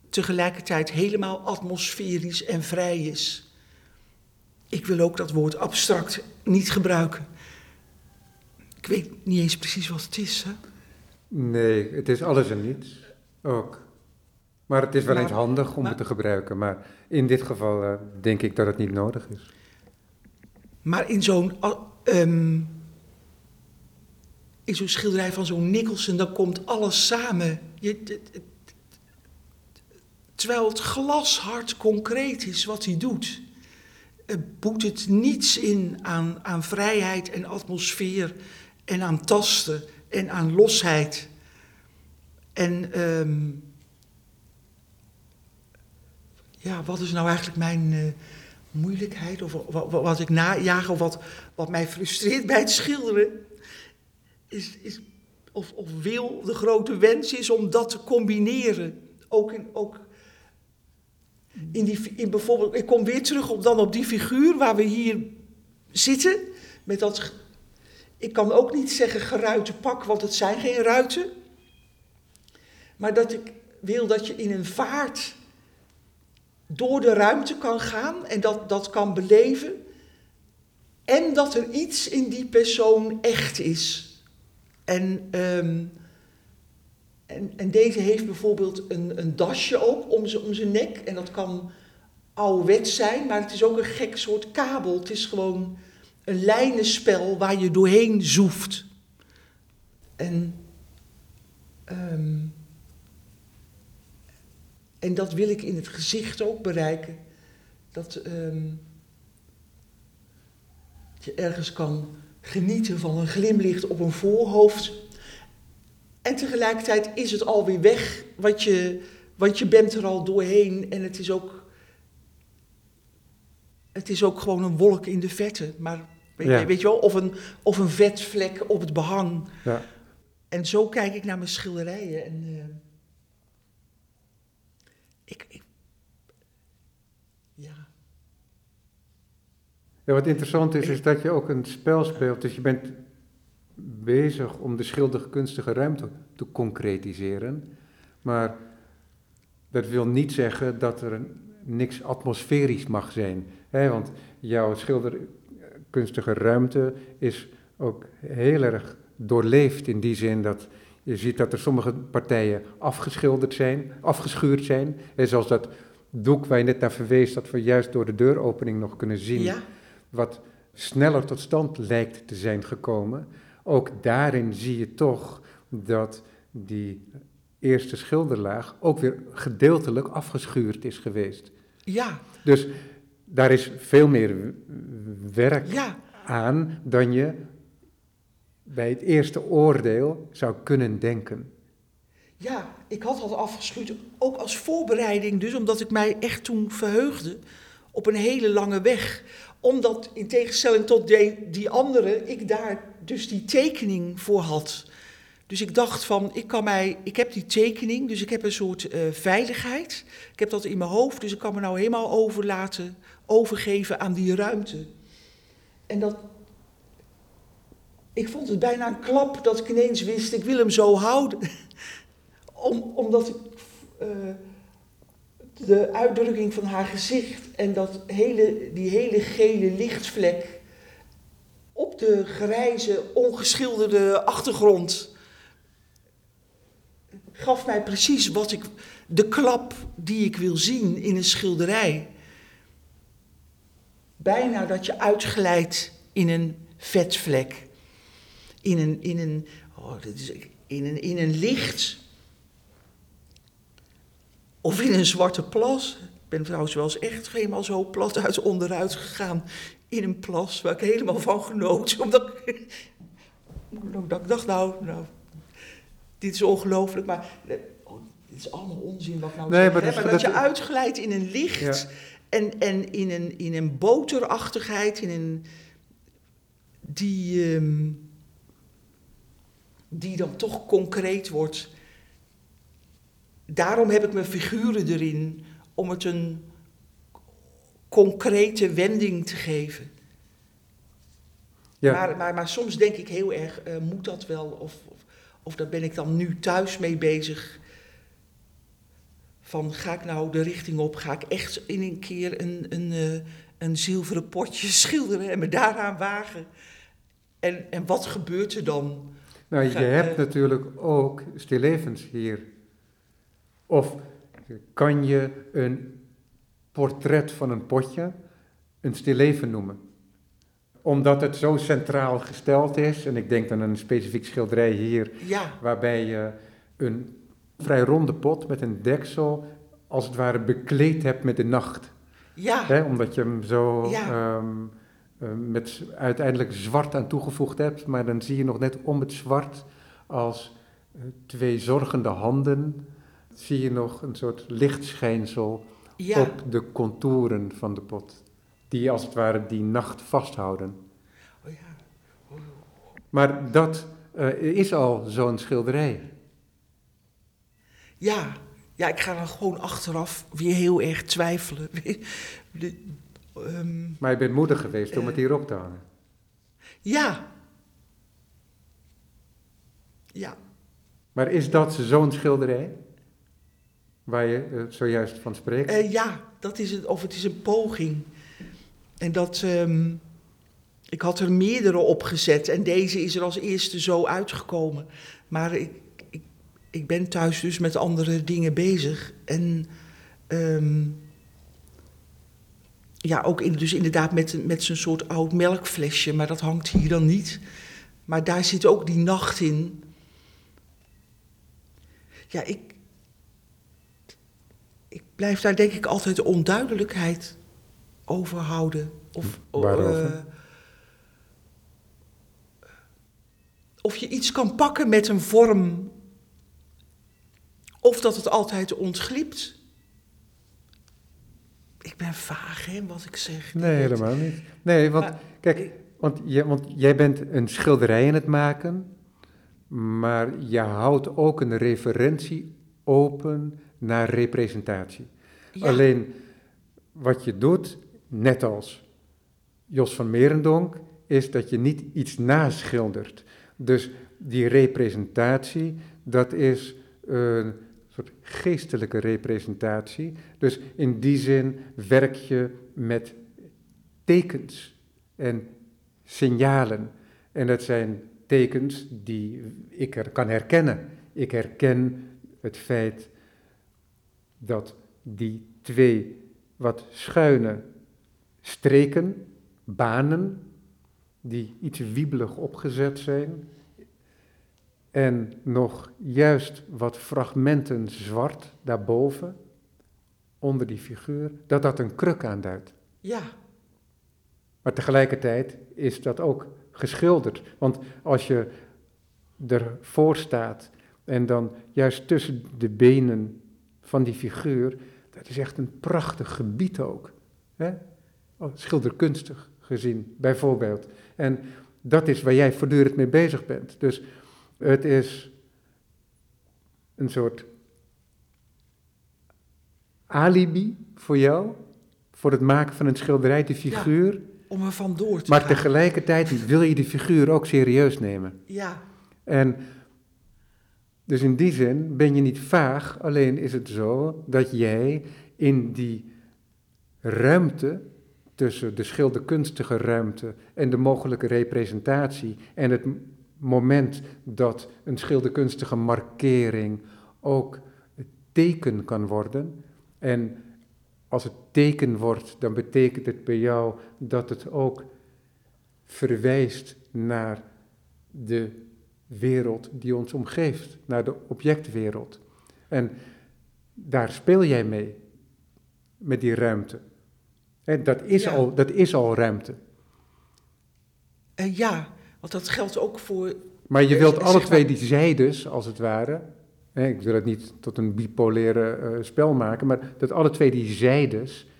tegelijkertijd helemaal atmosferisch en vrij is. Ik wil ook dat woord abstract niet gebruiken. Ik weet niet eens precies wat het is. Hè? Nee, het is alles en niets. Ook. Maar het is wel Maar- eens handig om maar- het te gebruiken. Maar in dit geval eh, denk ik dat het niet nodig is. Maar in zo'n ehm, in zo'n schilderij van zo'n Nicholson, dan komt alles samen. Je, terwijl het glashard concreet is wat hij doet. Boet het niets in aan, aan vrijheid en atmosfeer en aan tasten en aan losheid. En ehm, ja, wat is nou eigenlijk mijn eh, moeilijkheid? Of wat, wat, ik najaag of wat, wat mij frustreert bij het schilderen? Is, is, of, of wil de grote wens is om dat te combineren. Ook in, ook in, die, in bijvoorbeeld, ik kom weer terug op, dan op die figuur waar we hier zitten. Met dat, ik kan ook niet zeggen geruite pak, want het zijn geen ruiten. Maar dat ik wil dat je in een vaart door de ruimte kan gaan en dat, dat kan beleven. En dat er iets in die persoon echt is. En, ehm, en, en deze heeft bijvoorbeeld een, een dasje ook om, om zijn nek. En dat kan ouderwets zijn, maar het is ook een gek soort kabel. Het is gewoon een lijnenspel waar je doorheen zoeft. En, ehm, en dat wil ik in het gezicht ook bereiken. Dat ehm, je ergens kan genieten van een glimlicht op een voorhoofd. En tegelijkertijd is het alweer weg, want je, want je bent er al doorheen. En het is ook, het is ook gewoon een wolk in de vette. Maar weet, Ja. je, weet je wel, of een, of een vetvlek op het behang. Ja. en zo kijk ik naar mijn schilderijen. En, uh, ik, ik, ja. Ja. Wat interessant is, is dat je ook een spel speelt. Dus je bent bezig om de schilderkunstige ruimte te concretiseren. Maar dat wil niet zeggen dat er niks atmosferisch mag zijn. Hè? Want jouw schilderkunstige ruimte is ook heel erg doorleefd in die zin dat je ziet dat er sommige partijen afgeschilderd zijn, afgeschuurd zijn. Hè? Zoals dat doek waar je net naar verwees, dat we juist door de deuropening nog kunnen zien. Wat sneller tot stand lijkt te zijn gekomen. Ook daarin zie je toch dat die eerste schilderlaag ook weer gedeeltelijk afgeschuurd is geweest. Ja. Dus daar is veel meer werk aan dan je bij het eerste oordeel zou kunnen denken. Ja, ik had dat afgeschuurd, ook als voorbereiding dus, omdat ik mij echt toen verheugde op een hele lange weg. Omdat in tegenstelling tot die, die andere, ik daar dus die tekening voor had. Dus ik dacht van, ik kan mij, ik heb die tekening, dus ik heb een soort uh, veiligheid. Ik heb dat in mijn hoofd, dus ik kan me nou helemaal overlaten, overgeven aan die ruimte. En dat, ik vond het bijna een klap dat ik ineens wist, ik wil hem zo houden. Om, omdat ik uh, de uitdrukking van haar gezicht en dat hele, die hele gele lichtvlek op de grijze, ongeschilderde achtergrond gaf mij precies wat ik, de klap die ik wil zien in een schilderij. Bijna dat je uitglijdt in een vetvlek, in een, in een, oh, dat is, in een, in een licht of in een zwarte plas. Ik ben trouwens wel eens echt helemaal zo plat uit onderuit gegaan in een plas waar ik helemaal van genoot. Omdat ik, omdat ik dacht, nou, nou dit is ongelooflijk, maar eh, oh, dit is allemaal onzin wat nou nee, maar, maar dat, je uitglijdt in een licht en, en in, een, in een boterachtigheid, in een, die, ehm, die dan toch concreet wordt. Daarom heb ik mijn figuren erin, om het een concrete wending te geven. Ja. Maar, maar, maar soms denk ik heel erg, uh, moet dat wel? Of, of daar ben ik dan nu thuis mee bezig. Van ga ik nou de richting op, ga ik echt in een keer een, een, uh, een zilveren potje schilderen en me daaraan wagen. En, en wat gebeurt er dan? Nou, je hebt natuurlijk ook stillevens hier. Of kan je een portret van een potje een stilleven noemen? omdat het zo centraal gesteld is, en ik denk aan een specifiek schilderij hier, waarbij je een vrij ronde pot met een deksel als het ware bekleed hebt met de nacht. Ja. omdat je hem zo ehm, eh, met uiteindelijk zwart aan toegevoegd hebt, maar dan zie je nog net om het zwart als eh, twee zorgende handen, zie je nog een soort lichtschijnsel op de contouren van de pot die als het ware die nacht vasthouden. Oh ja. Oh. Maar dat uh, is al zo'n schilderij. Ja, ja, ik ga dan gewoon achteraf weer heel erg twijfelen. De, um, maar je bent moedig geweest uh, om het hierop te hangen. Ja. Ja. Maar is dat zo'n schilderij? Waar je uh, zojuist van spreekt? ja, dat is het, of het is een poging. En dat, ehm, ik had er meerdere opgezet en deze is er als eerste zo uitgekomen. Maar ik, ik, ik ben thuis dus met andere dingen bezig. En ehm, ja, ook in, dus inderdaad met, met zo'n soort oud melkflesje, maar dat hangt hier dan niet. Maar daar zit ook die nacht in. Ja, ik, ik blijf daar denk ik altijd de onduidelijkheid overhouden. Of, Uh, of je iets kan pakken met een vorm. Of dat het altijd ontglipt. Ik ben vaag, hè, wat ik zeg. Nee, helemaal niet. Nee, want kijk, want, je, want jij bent een schilderij in het maken. maar je houdt ook een referentie open naar representatie. Ja. Alleen wat je doet, net als Jos van Merendonk, is dat je niet iets naschildert. Dus die representatie, dat is een soort geestelijke representatie. Dus in die zin werk je met tekens en signalen. En dat zijn tekens die ik er kan herkennen. Ik herken het feit dat die twee wat schuine streken, banen, die iets wiebelig opgezet zijn, en nog juist wat fragmenten zwart daarboven, onder die figuur, dat dat een kruk aanduidt. Ja, Maar tegelijkertijd is dat ook geschilderd. Want als je ervoor staat en dan juist tussen de benen van die figuur, dat is echt een prachtig gebied ook. Hè? Oh, Schilderkunstig gezien, bijvoorbeeld. En dat is waar jij voortdurend mee bezig bent. Dus het is een soort alibi voor jou, voor het maken van een schilderij, de figuur. om er vandoor te Maar gaan. tegelijkertijd wil je die figuur ook serieus nemen. Ja, En dus in die zin ben je niet vaag, alleen is het zo dat jij in die ruimte tussen de schilderkunstige ruimte en de mogelijke representatie en het moment dat een schilderkunstige markering ook teken kan worden. En als het teken wordt, dan betekent het bij jou dat het ook verwijst naar de wereld die ons omgeeft, naar de objectwereld. En daar speel jij mee, met die ruimte. En dat is, Ja. al, dat is al ruimte. Eh, ja, want dat geldt ook voor. Maar je wilt alle twee die zijdes, als het ware. Hè, ik wil het niet tot een bipolaire eh, spel maken, maar dat alle twee die zijdes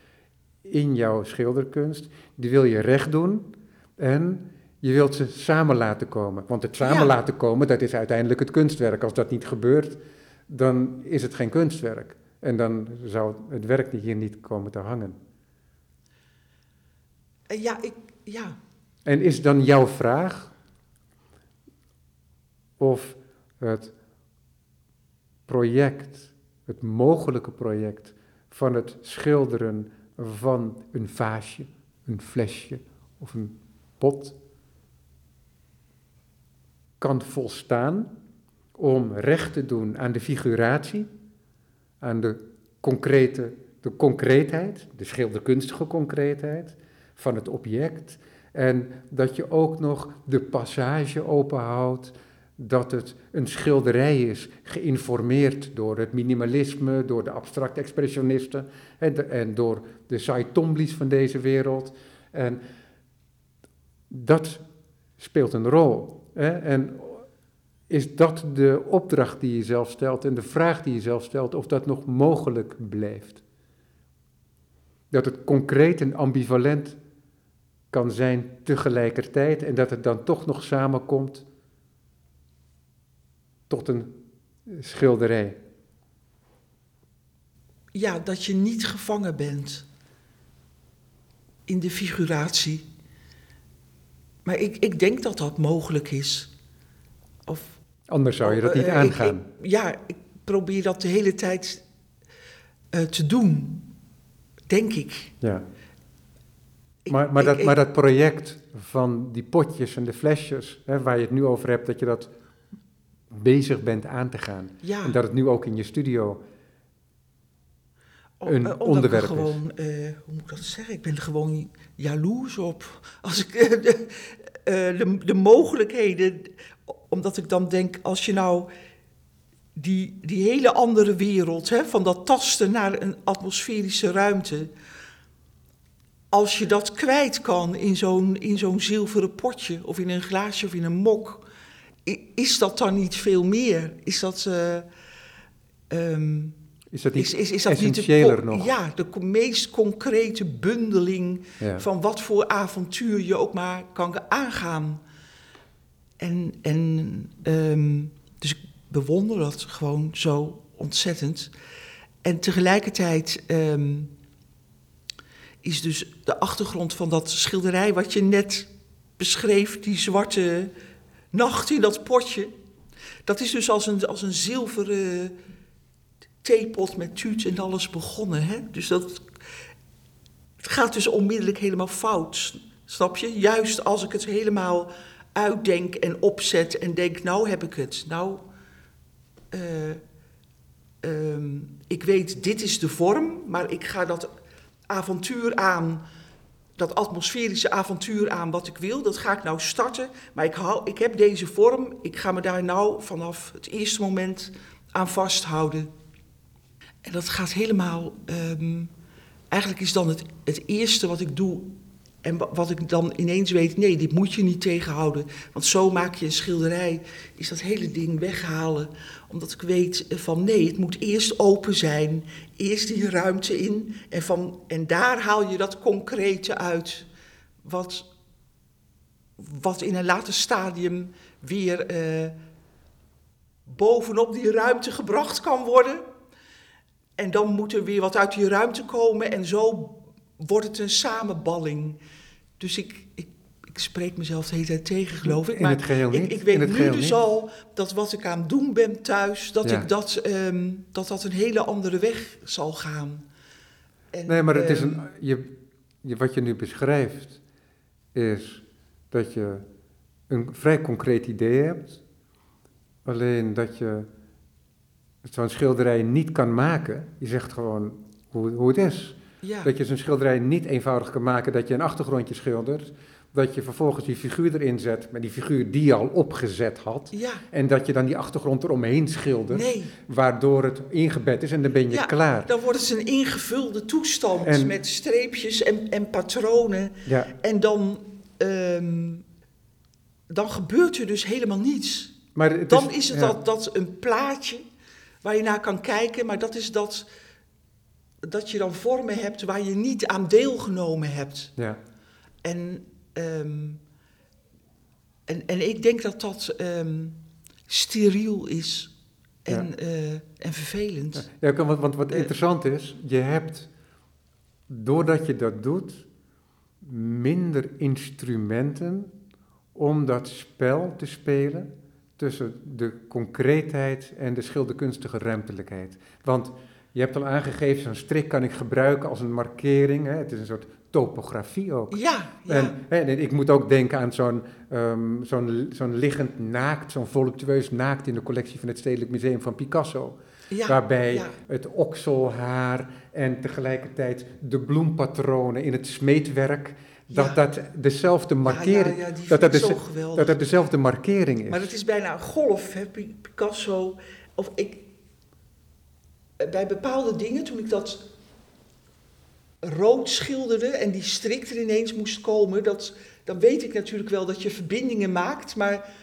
in jouw schilderkunst, die wil je recht doen en je wilt ze samen laten komen. Want het samen Ja. laten komen, dat is uiteindelijk het kunstwerk. Als dat niet gebeurt, dan is het geen kunstwerk. En dan zou het werk hier niet komen te hangen. eh, ja, ik, ja, En is dan jouw vraag of het project, het mogelijke project van het schilderen van een vaasje, een flesje of een pot kan volstaan om recht te doen aan de figuratie, aan de concrete, de concreetheid, de schilderkunstige concreetheid van het object. En dat je ook nog de passage openhoudt dat het een schilderij is, geïnformeerd door het minimalisme, door de abstract expressionisten en, door de Saitomblis van deze wereld. En dat speelt een rol. En is dat de opdracht die je zelf stelt en de vraag die je zelf stelt, of dat nog mogelijk blijft? Dat het concreet en ambivalent kan zijn tegelijkertijd en dat het dan toch nog samenkomt tot een schilderij. ja, dat je niet gevangen bent in de figuratie. Maar ik, ik denk dat dat mogelijk is. Of, Anders zou je dat Oh, niet eh, ik- aangaan. ik- ja, ik probeer dat de hele tijd eh, te doen, denk ik. Ja. Ik- Maar, maar, dat, maar dat project van die potjes en de flesjes, hè, waar je het nu over hebt, dat je dat bezig bent aan te gaan. ja, En dat het nu ook in je studio. Een eh, omdat onderwerp ik gewoon, eh, hoe moet ik dat zeggen? Ik ben er gewoon jaloers op. Als ik eh, de, de, de mogelijkheden, omdat ik dan denk, als je nou die, die hele andere wereld, hè, van dat tasten naar een atmosferische ruimte, als je dat kwijt kan in zo'n, in zo'n zilveren potje of in een glaasje of in een mok, is dat dan niet veel meer? Is dat. eh, ehm, Is dat niet is, is, is dat niet de, essentiëler nog? Ja, de meest concrete bundeling Ja. van wat voor avontuur je ook maar kan aangaan. En, en ehm, dus ik bewonder dat gewoon zo ontzettend. En tegelijkertijd ehm, is dus de achtergrond van dat schilderij wat je net beschreef, die zwarte nacht in dat potje. Dat is dus als een, als een zilveren theepot met tuut en alles begonnen. Hè? Dus dat het gaat dus onmiddellijk helemaal fout. Snap je? Juist als ik het helemaal uitdenk en opzet en denk, nou heb ik het. Nou, uh, ik weet, dit is de vorm, maar ik ga dat avontuur aan, dat atmosferische avontuur aan wat ik wil, dat ga ik nou starten. Maar ik, hou, ik heb deze vorm, ik ga me daar nou vanaf het eerste moment aan vasthouden. En dat gaat helemaal. Um, eigenlijk is dan het, het eerste wat ik doe. En wat ik dan ineens weet, nee, dit moet je niet tegenhouden. Want zo maak je een schilderij, is dat hele ding weghalen. Omdat ik weet van nee, het moet eerst open zijn. Eerst die ruimte in. En, van, en daar haal je dat concrete uit. Wat, wat in een later stadium weer uh, bovenop die ruimte gebracht kan worden. En dan moet er weer wat uit die ruimte komen en zo wordt het een samenballing. Dus ik, ik, ik spreek mezelf de hele tijd tegen, geloof ik. Maar In het geheel niet. Ik, ik weet nu dus al dat wat ik aan het doen ben thuis, dat ik dat, um, dat dat een hele andere weg zal gaan. En, nee, maar het is een, ehm, je, je, wat je nu beschrijft, is dat je een vrij concreet idee hebt. Alleen dat je zo'n schilderij niet kan maken. Je zegt gewoon hoe, hoe het is. Dat je zo'n schilderij niet eenvoudig kan maken, dat je een achtergrondje schildert. Dat je vervolgens die figuur erin zet, met die figuur die je al opgezet had. Ja. En dat je dan die achtergrond eromheen schildert. Nee. Waardoor het ingebed is en dan ben je ja, klaar. Dan wordt het een ingevulde toestand met streepjes en, en patronen. Ja. En dan, ehm, dan gebeurt er dus helemaal niets. Maar het dan is, is het dat, dat een plaatje waar je naar kan kijken, maar dat is dat, dat je dan vormen hebt waar je niet aan deelgenomen hebt. Ja. En, ehm, en, en ik denk dat dat um, steriel is en, ja. uh, en vervelend. Ja, want, want wat uh, interessant is, je hebt, doordat je dat doet, minder instrumenten om dat spel te spelen tussen de concreetheid en de schilderkunstige ruimtelijkheid. Want je hebt al aangegeven, zo'n strik kan ik gebruiken als een markering. Hè? Het is een soort topografie ook. Ja, ja. En, en ik moet ook denken aan zo'n um, zo'n zo'n liggend naakt, zo'n voluptueus naakt in de collectie van het Stedelijk Museum van Picasso. Ja, waarbij ja. het okselhaar en tegelijkertijd de bloempatronen in het smeedwerk dat dat dezelfde markering, dat, dat, de, dat dat dezelfde markering is. Maar het is bijna een golf, hè, Picasso. Of ik, bij bepaalde dingen, toen ik dat rood schilderde en die strik er ineens moest komen, dat, dan weet ik natuurlijk wel dat je verbindingen maakt. Maar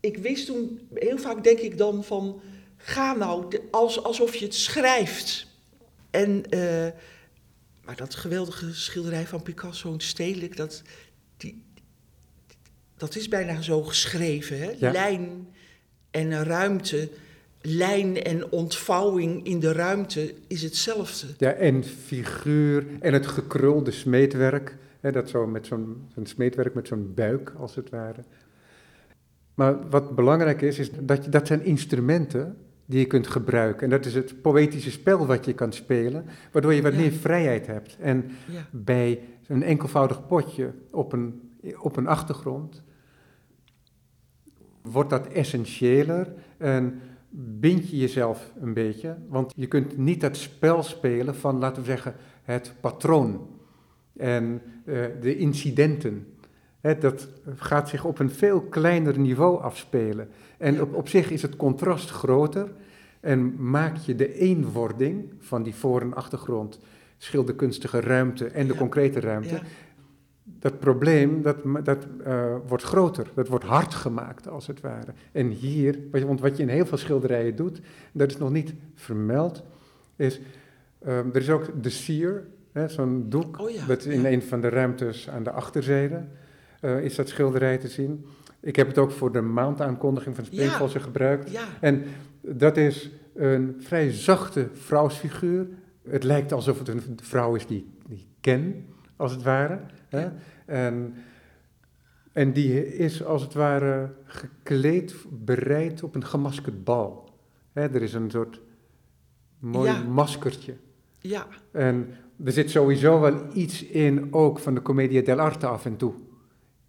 ik wist toen, heel vaak denk ik dan van, ga nou, als, alsof je het schrijft. En... Uh, maar dat geweldige schilderij van Picasso, een stedelijk, dat, die, dat is bijna zo geschreven. Hè? Ja. Lijn en ruimte, lijn en ontvouwing in de ruimte is hetzelfde. Ja, en figuur en het gekrulde smeedwerk. Hè, dat zo met zo'n zo'n smeedwerk met zo'n buik, als het ware. Maar wat belangrijk is, is dat, je, dat zijn instrumenten die je kunt gebruiken. En dat is het poëtische spel wat je kan spelen, waardoor je wat Ja. meer vrijheid hebt. En Ja. bij een enkelvoudig potje op een, op een achtergrond wordt dat essentiëler en bind je jezelf een beetje, want je kunt niet dat spel spelen van, laten we zeggen, het patroon en eh, de incidenten. Dat gaat zich op een veel kleiner niveau afspelen. En op, op zich is het contrast groter en maak je de eenwording van die voor- en achtergrond, schilderkunstige ruimte en de Ja. concrete ruimte, Ja. dat probleem dat, dat eh, wordt groter, dat wordt hard gemaakt als het ware. En hier, wat je- want wat je in heel veel schilderijen doet, dat is nog niet vermeld, is, ehm, er is ook de sier, zo'n doek, Oh ja, dat in een van de ruimtes aan de achterzijde eh, is dat schilderij te zien. Ik heb het ook voor de maandaankondiging van Springvossen gebruikt. Ja, En dat is een vrij zachte vrouwsfiguur. Het lijkt alsof het een vrouw is die, die ik ken, als het ware. Hè? En, en die is als het ware gekleed, bereid op een gemaskerd bal. Hè, er is een soort mooi Ja. maskertje. ja, En er zit sowieso wel iets in, ook van de commedia dell'arte af en toe.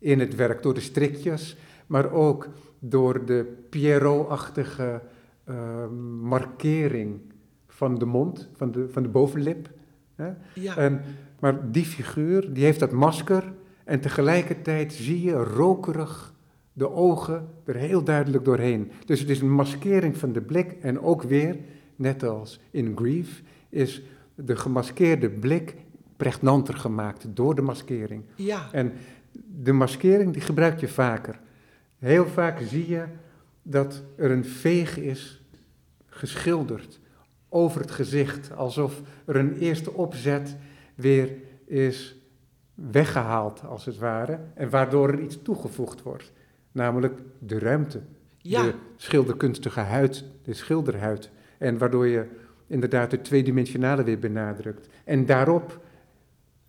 In het werk, door de strikjes, maar ook door de Pierrot-achtige eh, markering van de mond, van de, van de bovenlip. Hè? ja. En, maar die figuur, die heeft dat masker en tegelijkertijd zie je rokerig de ogen er heel duidelijk doorheen. Dus het is een maskering van de blik en ook weer, net als in Grief, is de gemaskeerde blik pregnanter gemaakt door de maskering. ja. En de maskering die gebruik je vaker. Heel vaak zie je dat er een veeg is geschilderd over het gezicht, alsof er een eerste opzet weer is weggehaald, als het ware, en waardoor er iets toegevoegd wordt, namelijk de ruimte, Ja. de schilderkunstige huid, de schilderhuid, en waardoor je inderdaad het tweedimensionale weer benadrukt. En daarop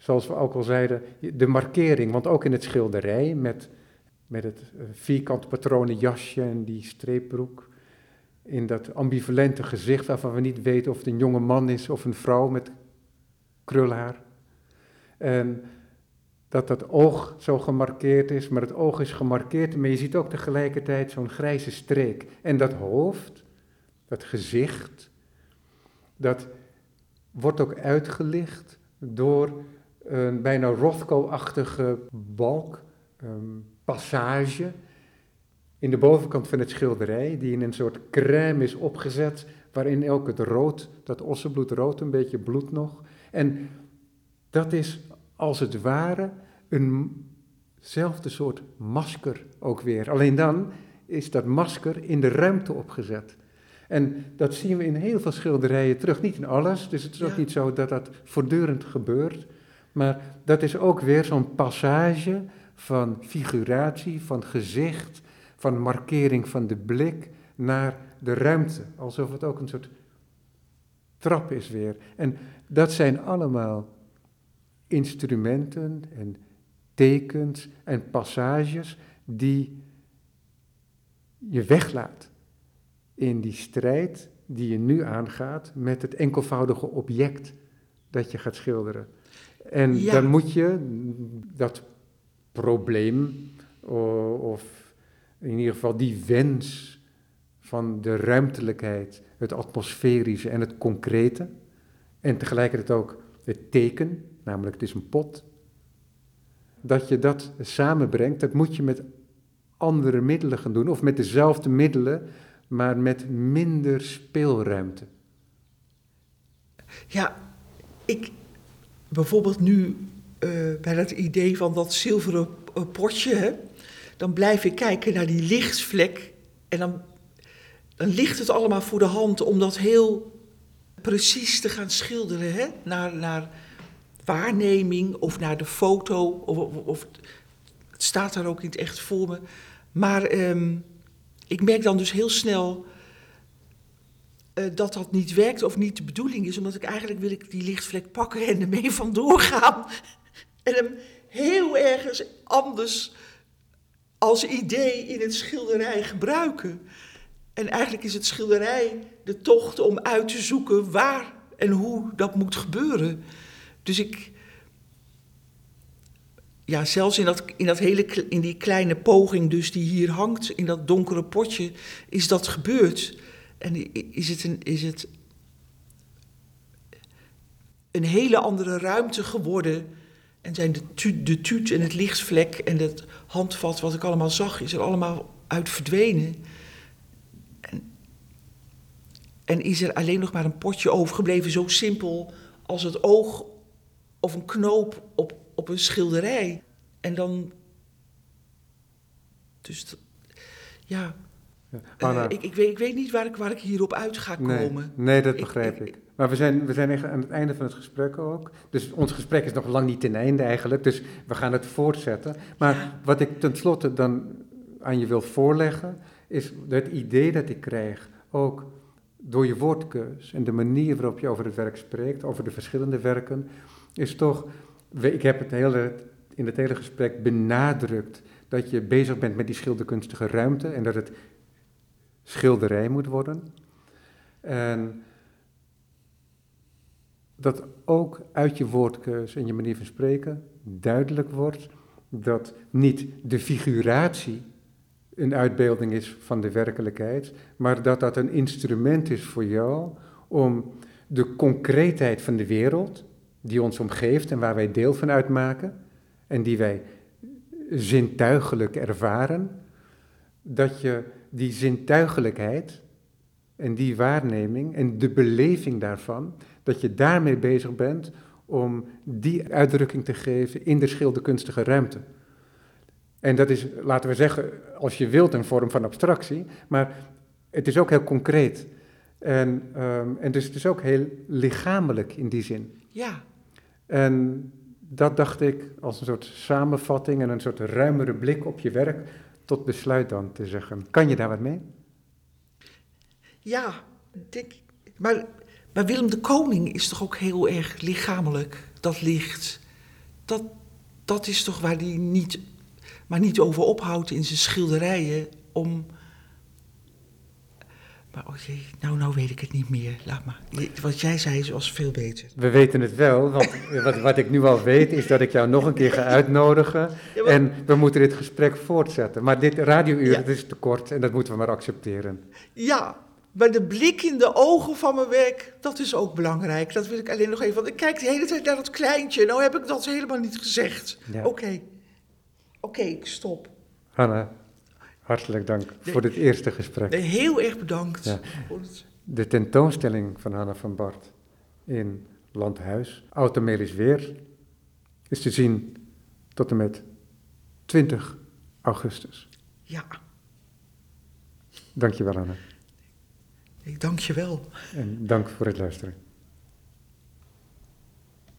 zoals we ook al zeiden, de markering. Want ook in het schilderij met, met het eh, vierkant patronen jasje en die streepbroek. In dat ambivalente gezicht waarvan we niet weten of het een jonge man is of een vrouw met krulhaar. En dat dat oog zo gemarkeerd is, maar het oog is gemarkeerd, maar je ziet ook tegelijkertijd zo'n grijze streek. En dat hoofd, dat gezicht, dat wordt ook uitgelicht door een bijna Rothko-achtige balk, ehm, passage, in de bovenkant van het schilderij, die in een soort crème is opgezet, waarin ook het rood, dat ossenbloed rood, een beetje bloed nog. En dat is als het ware eenzelfde soort masker ook weer. Alleen dan is dat masker in de ruimte opgezet. En dat zien we in heel veel schilderijen terug. Niet in alles, dus het is ook niet zo dat dat voortdurend gebeurt. Maar dat is ook weer zo'n passage van figuratie, van gezicht, van markering van de blik naar de ruimte. Alsof het ook een soort trap is weer. En dat zijn allemaal instrumenten en tekens en passages die je weglaat in die strijd die je nu aangaat met het enkelvoudige object dat je gaat schilderen. En Ja. dan moet je dat probleem, of in ieder geval die wens van de ruimtelijkheid, het atmosferische en het concrete, en tegelijkertijd ook het teken, namelijk het is een pot, dat je dat samenbrengt, dat moet je met andere middelen gaan doen, of met dezelfde middelen, maar met minder speelruimte. Ja, ik bijvoorbeeld nu eh, bij dat idee van dat zilveren eh, potje, hè, dan blijf ik kijken naar die lichtvlek en dan, dan ligt het allemaal voor de hand om dat heel precies te gaan schilderen, hè, naar, naar waarneming of naar de foto, of, of, het staat daar ook in het echt voor me. Maar ehm, ik merk dan dus heel snel dat dat niet werkt of niet de bedoeling is. Omdat ik eigenlijk wil ik die lichtvlek pakken en ermee vandoor gaan. En hem heel ergens anders als idee in het schilderij gebruiken. En eigenlijk is het schilderij de tocht om uit te zoeken waar en hoe dat moet gebeuren. Dus ik. Ja, zelfs in, dat, in, dat hele, in die kleine poging dus die hier hangt, in dat donkere potje, is dat gebeurd. En is het een, is het een hele andere ruimte geworden. En zijn de, tu, de tuut en het lichtvlek en het handvat wat ik allemaal zag, is er allemaal uit verdwenen. En, en is er alleen nog maar een potje overgebleven, zo simpel als het oog of een knoop op, op een schilderij. En dan. Dus ja, Eh, ik, ik, weet, ik weet niet waar ik, waar ik hierop uit ga nee, komen. nee, dat Ik- begrijp ik- ik. Maar we zijn, we zijn echt aan het einde van het gesprek ook. Dus ons gesprek is nog lang niet ten einde eigenlijk. Dus we gaan het voortzetten. Maar Ja. wat ik tenslotte dan aan je wil voorleggen, is het idee dat ik krijg, ook door je woordkeus en de manier waarop je over het werk spreekt, over de verschillende werken, is toch, ik heb het hele, in het hele gesprek benadrukt dat je bezig bent met die schilderkunstige ruimte en dat het schilderij moet worden. En dat ook uit je woordkeus en je manier van spreken duidelijk wordt dat niet de figuratie een uitbeelding is van de werkelijkheid, maar dat dat een instrument is voor jou om de concreetheid van de wereld, die ons omgeeft en waar wij deel van uitmaken, en die wij zintuigelijk ervaren, dat je die zintuigelijkheid en die waarneming en de beleving daarvan, dat je daarmee bezig bent om die uitdrukking te geven in de schilderkunstige ruimte. En dat is, laten we zeggen, als je wilt, een vorm van abstractie, maar het is ook heel concreet. En, um, en dus het is ook heel lichamelijk in die zin. Ja. En dat dacht ik als een soort samenvatting en een soort ruimere blik op je werk tot besluit dan te zeggen. Kan je daar wat mee? Ja, denk, maar, maar Willem de Koning is toch ook heel erg lichamelijk, dat licht. Dat, dat is toch waar hij niet, maar niet over ophoudt in zijn schilderijen om maar oh jee, nou, nou weet ik het niet meer. Laat maar. Wat jij zei was veel beter. We weten het wel, want wat, wat ik nu al weet is dat ik jou nog een keer ga uitnodigen. En we moeten dit gesprek voortzetten. Maar dit radiouur, ja. is te kort en dat moeten we maar accepteren. Ja, maar de blik in de ogen van mijn werk, dat is ook belangrijk. Dat wil ik alleen nog even, want ik kijk de hele tijd naar dat kleintje. Nou heb ik dat helemaal niet gezegd. Oké, oké, ik stop. Hanna, Hartelijk dank voor dit eerste gesprek. heel erg bedankt. De tentoonstelling van Hanna van Bart in Landhuis, Automelis Weer, is te zien tot en met 20 augustus. Ja. Dankjewel, Hanna. Ik dank je wel. En dank voor het luisteren.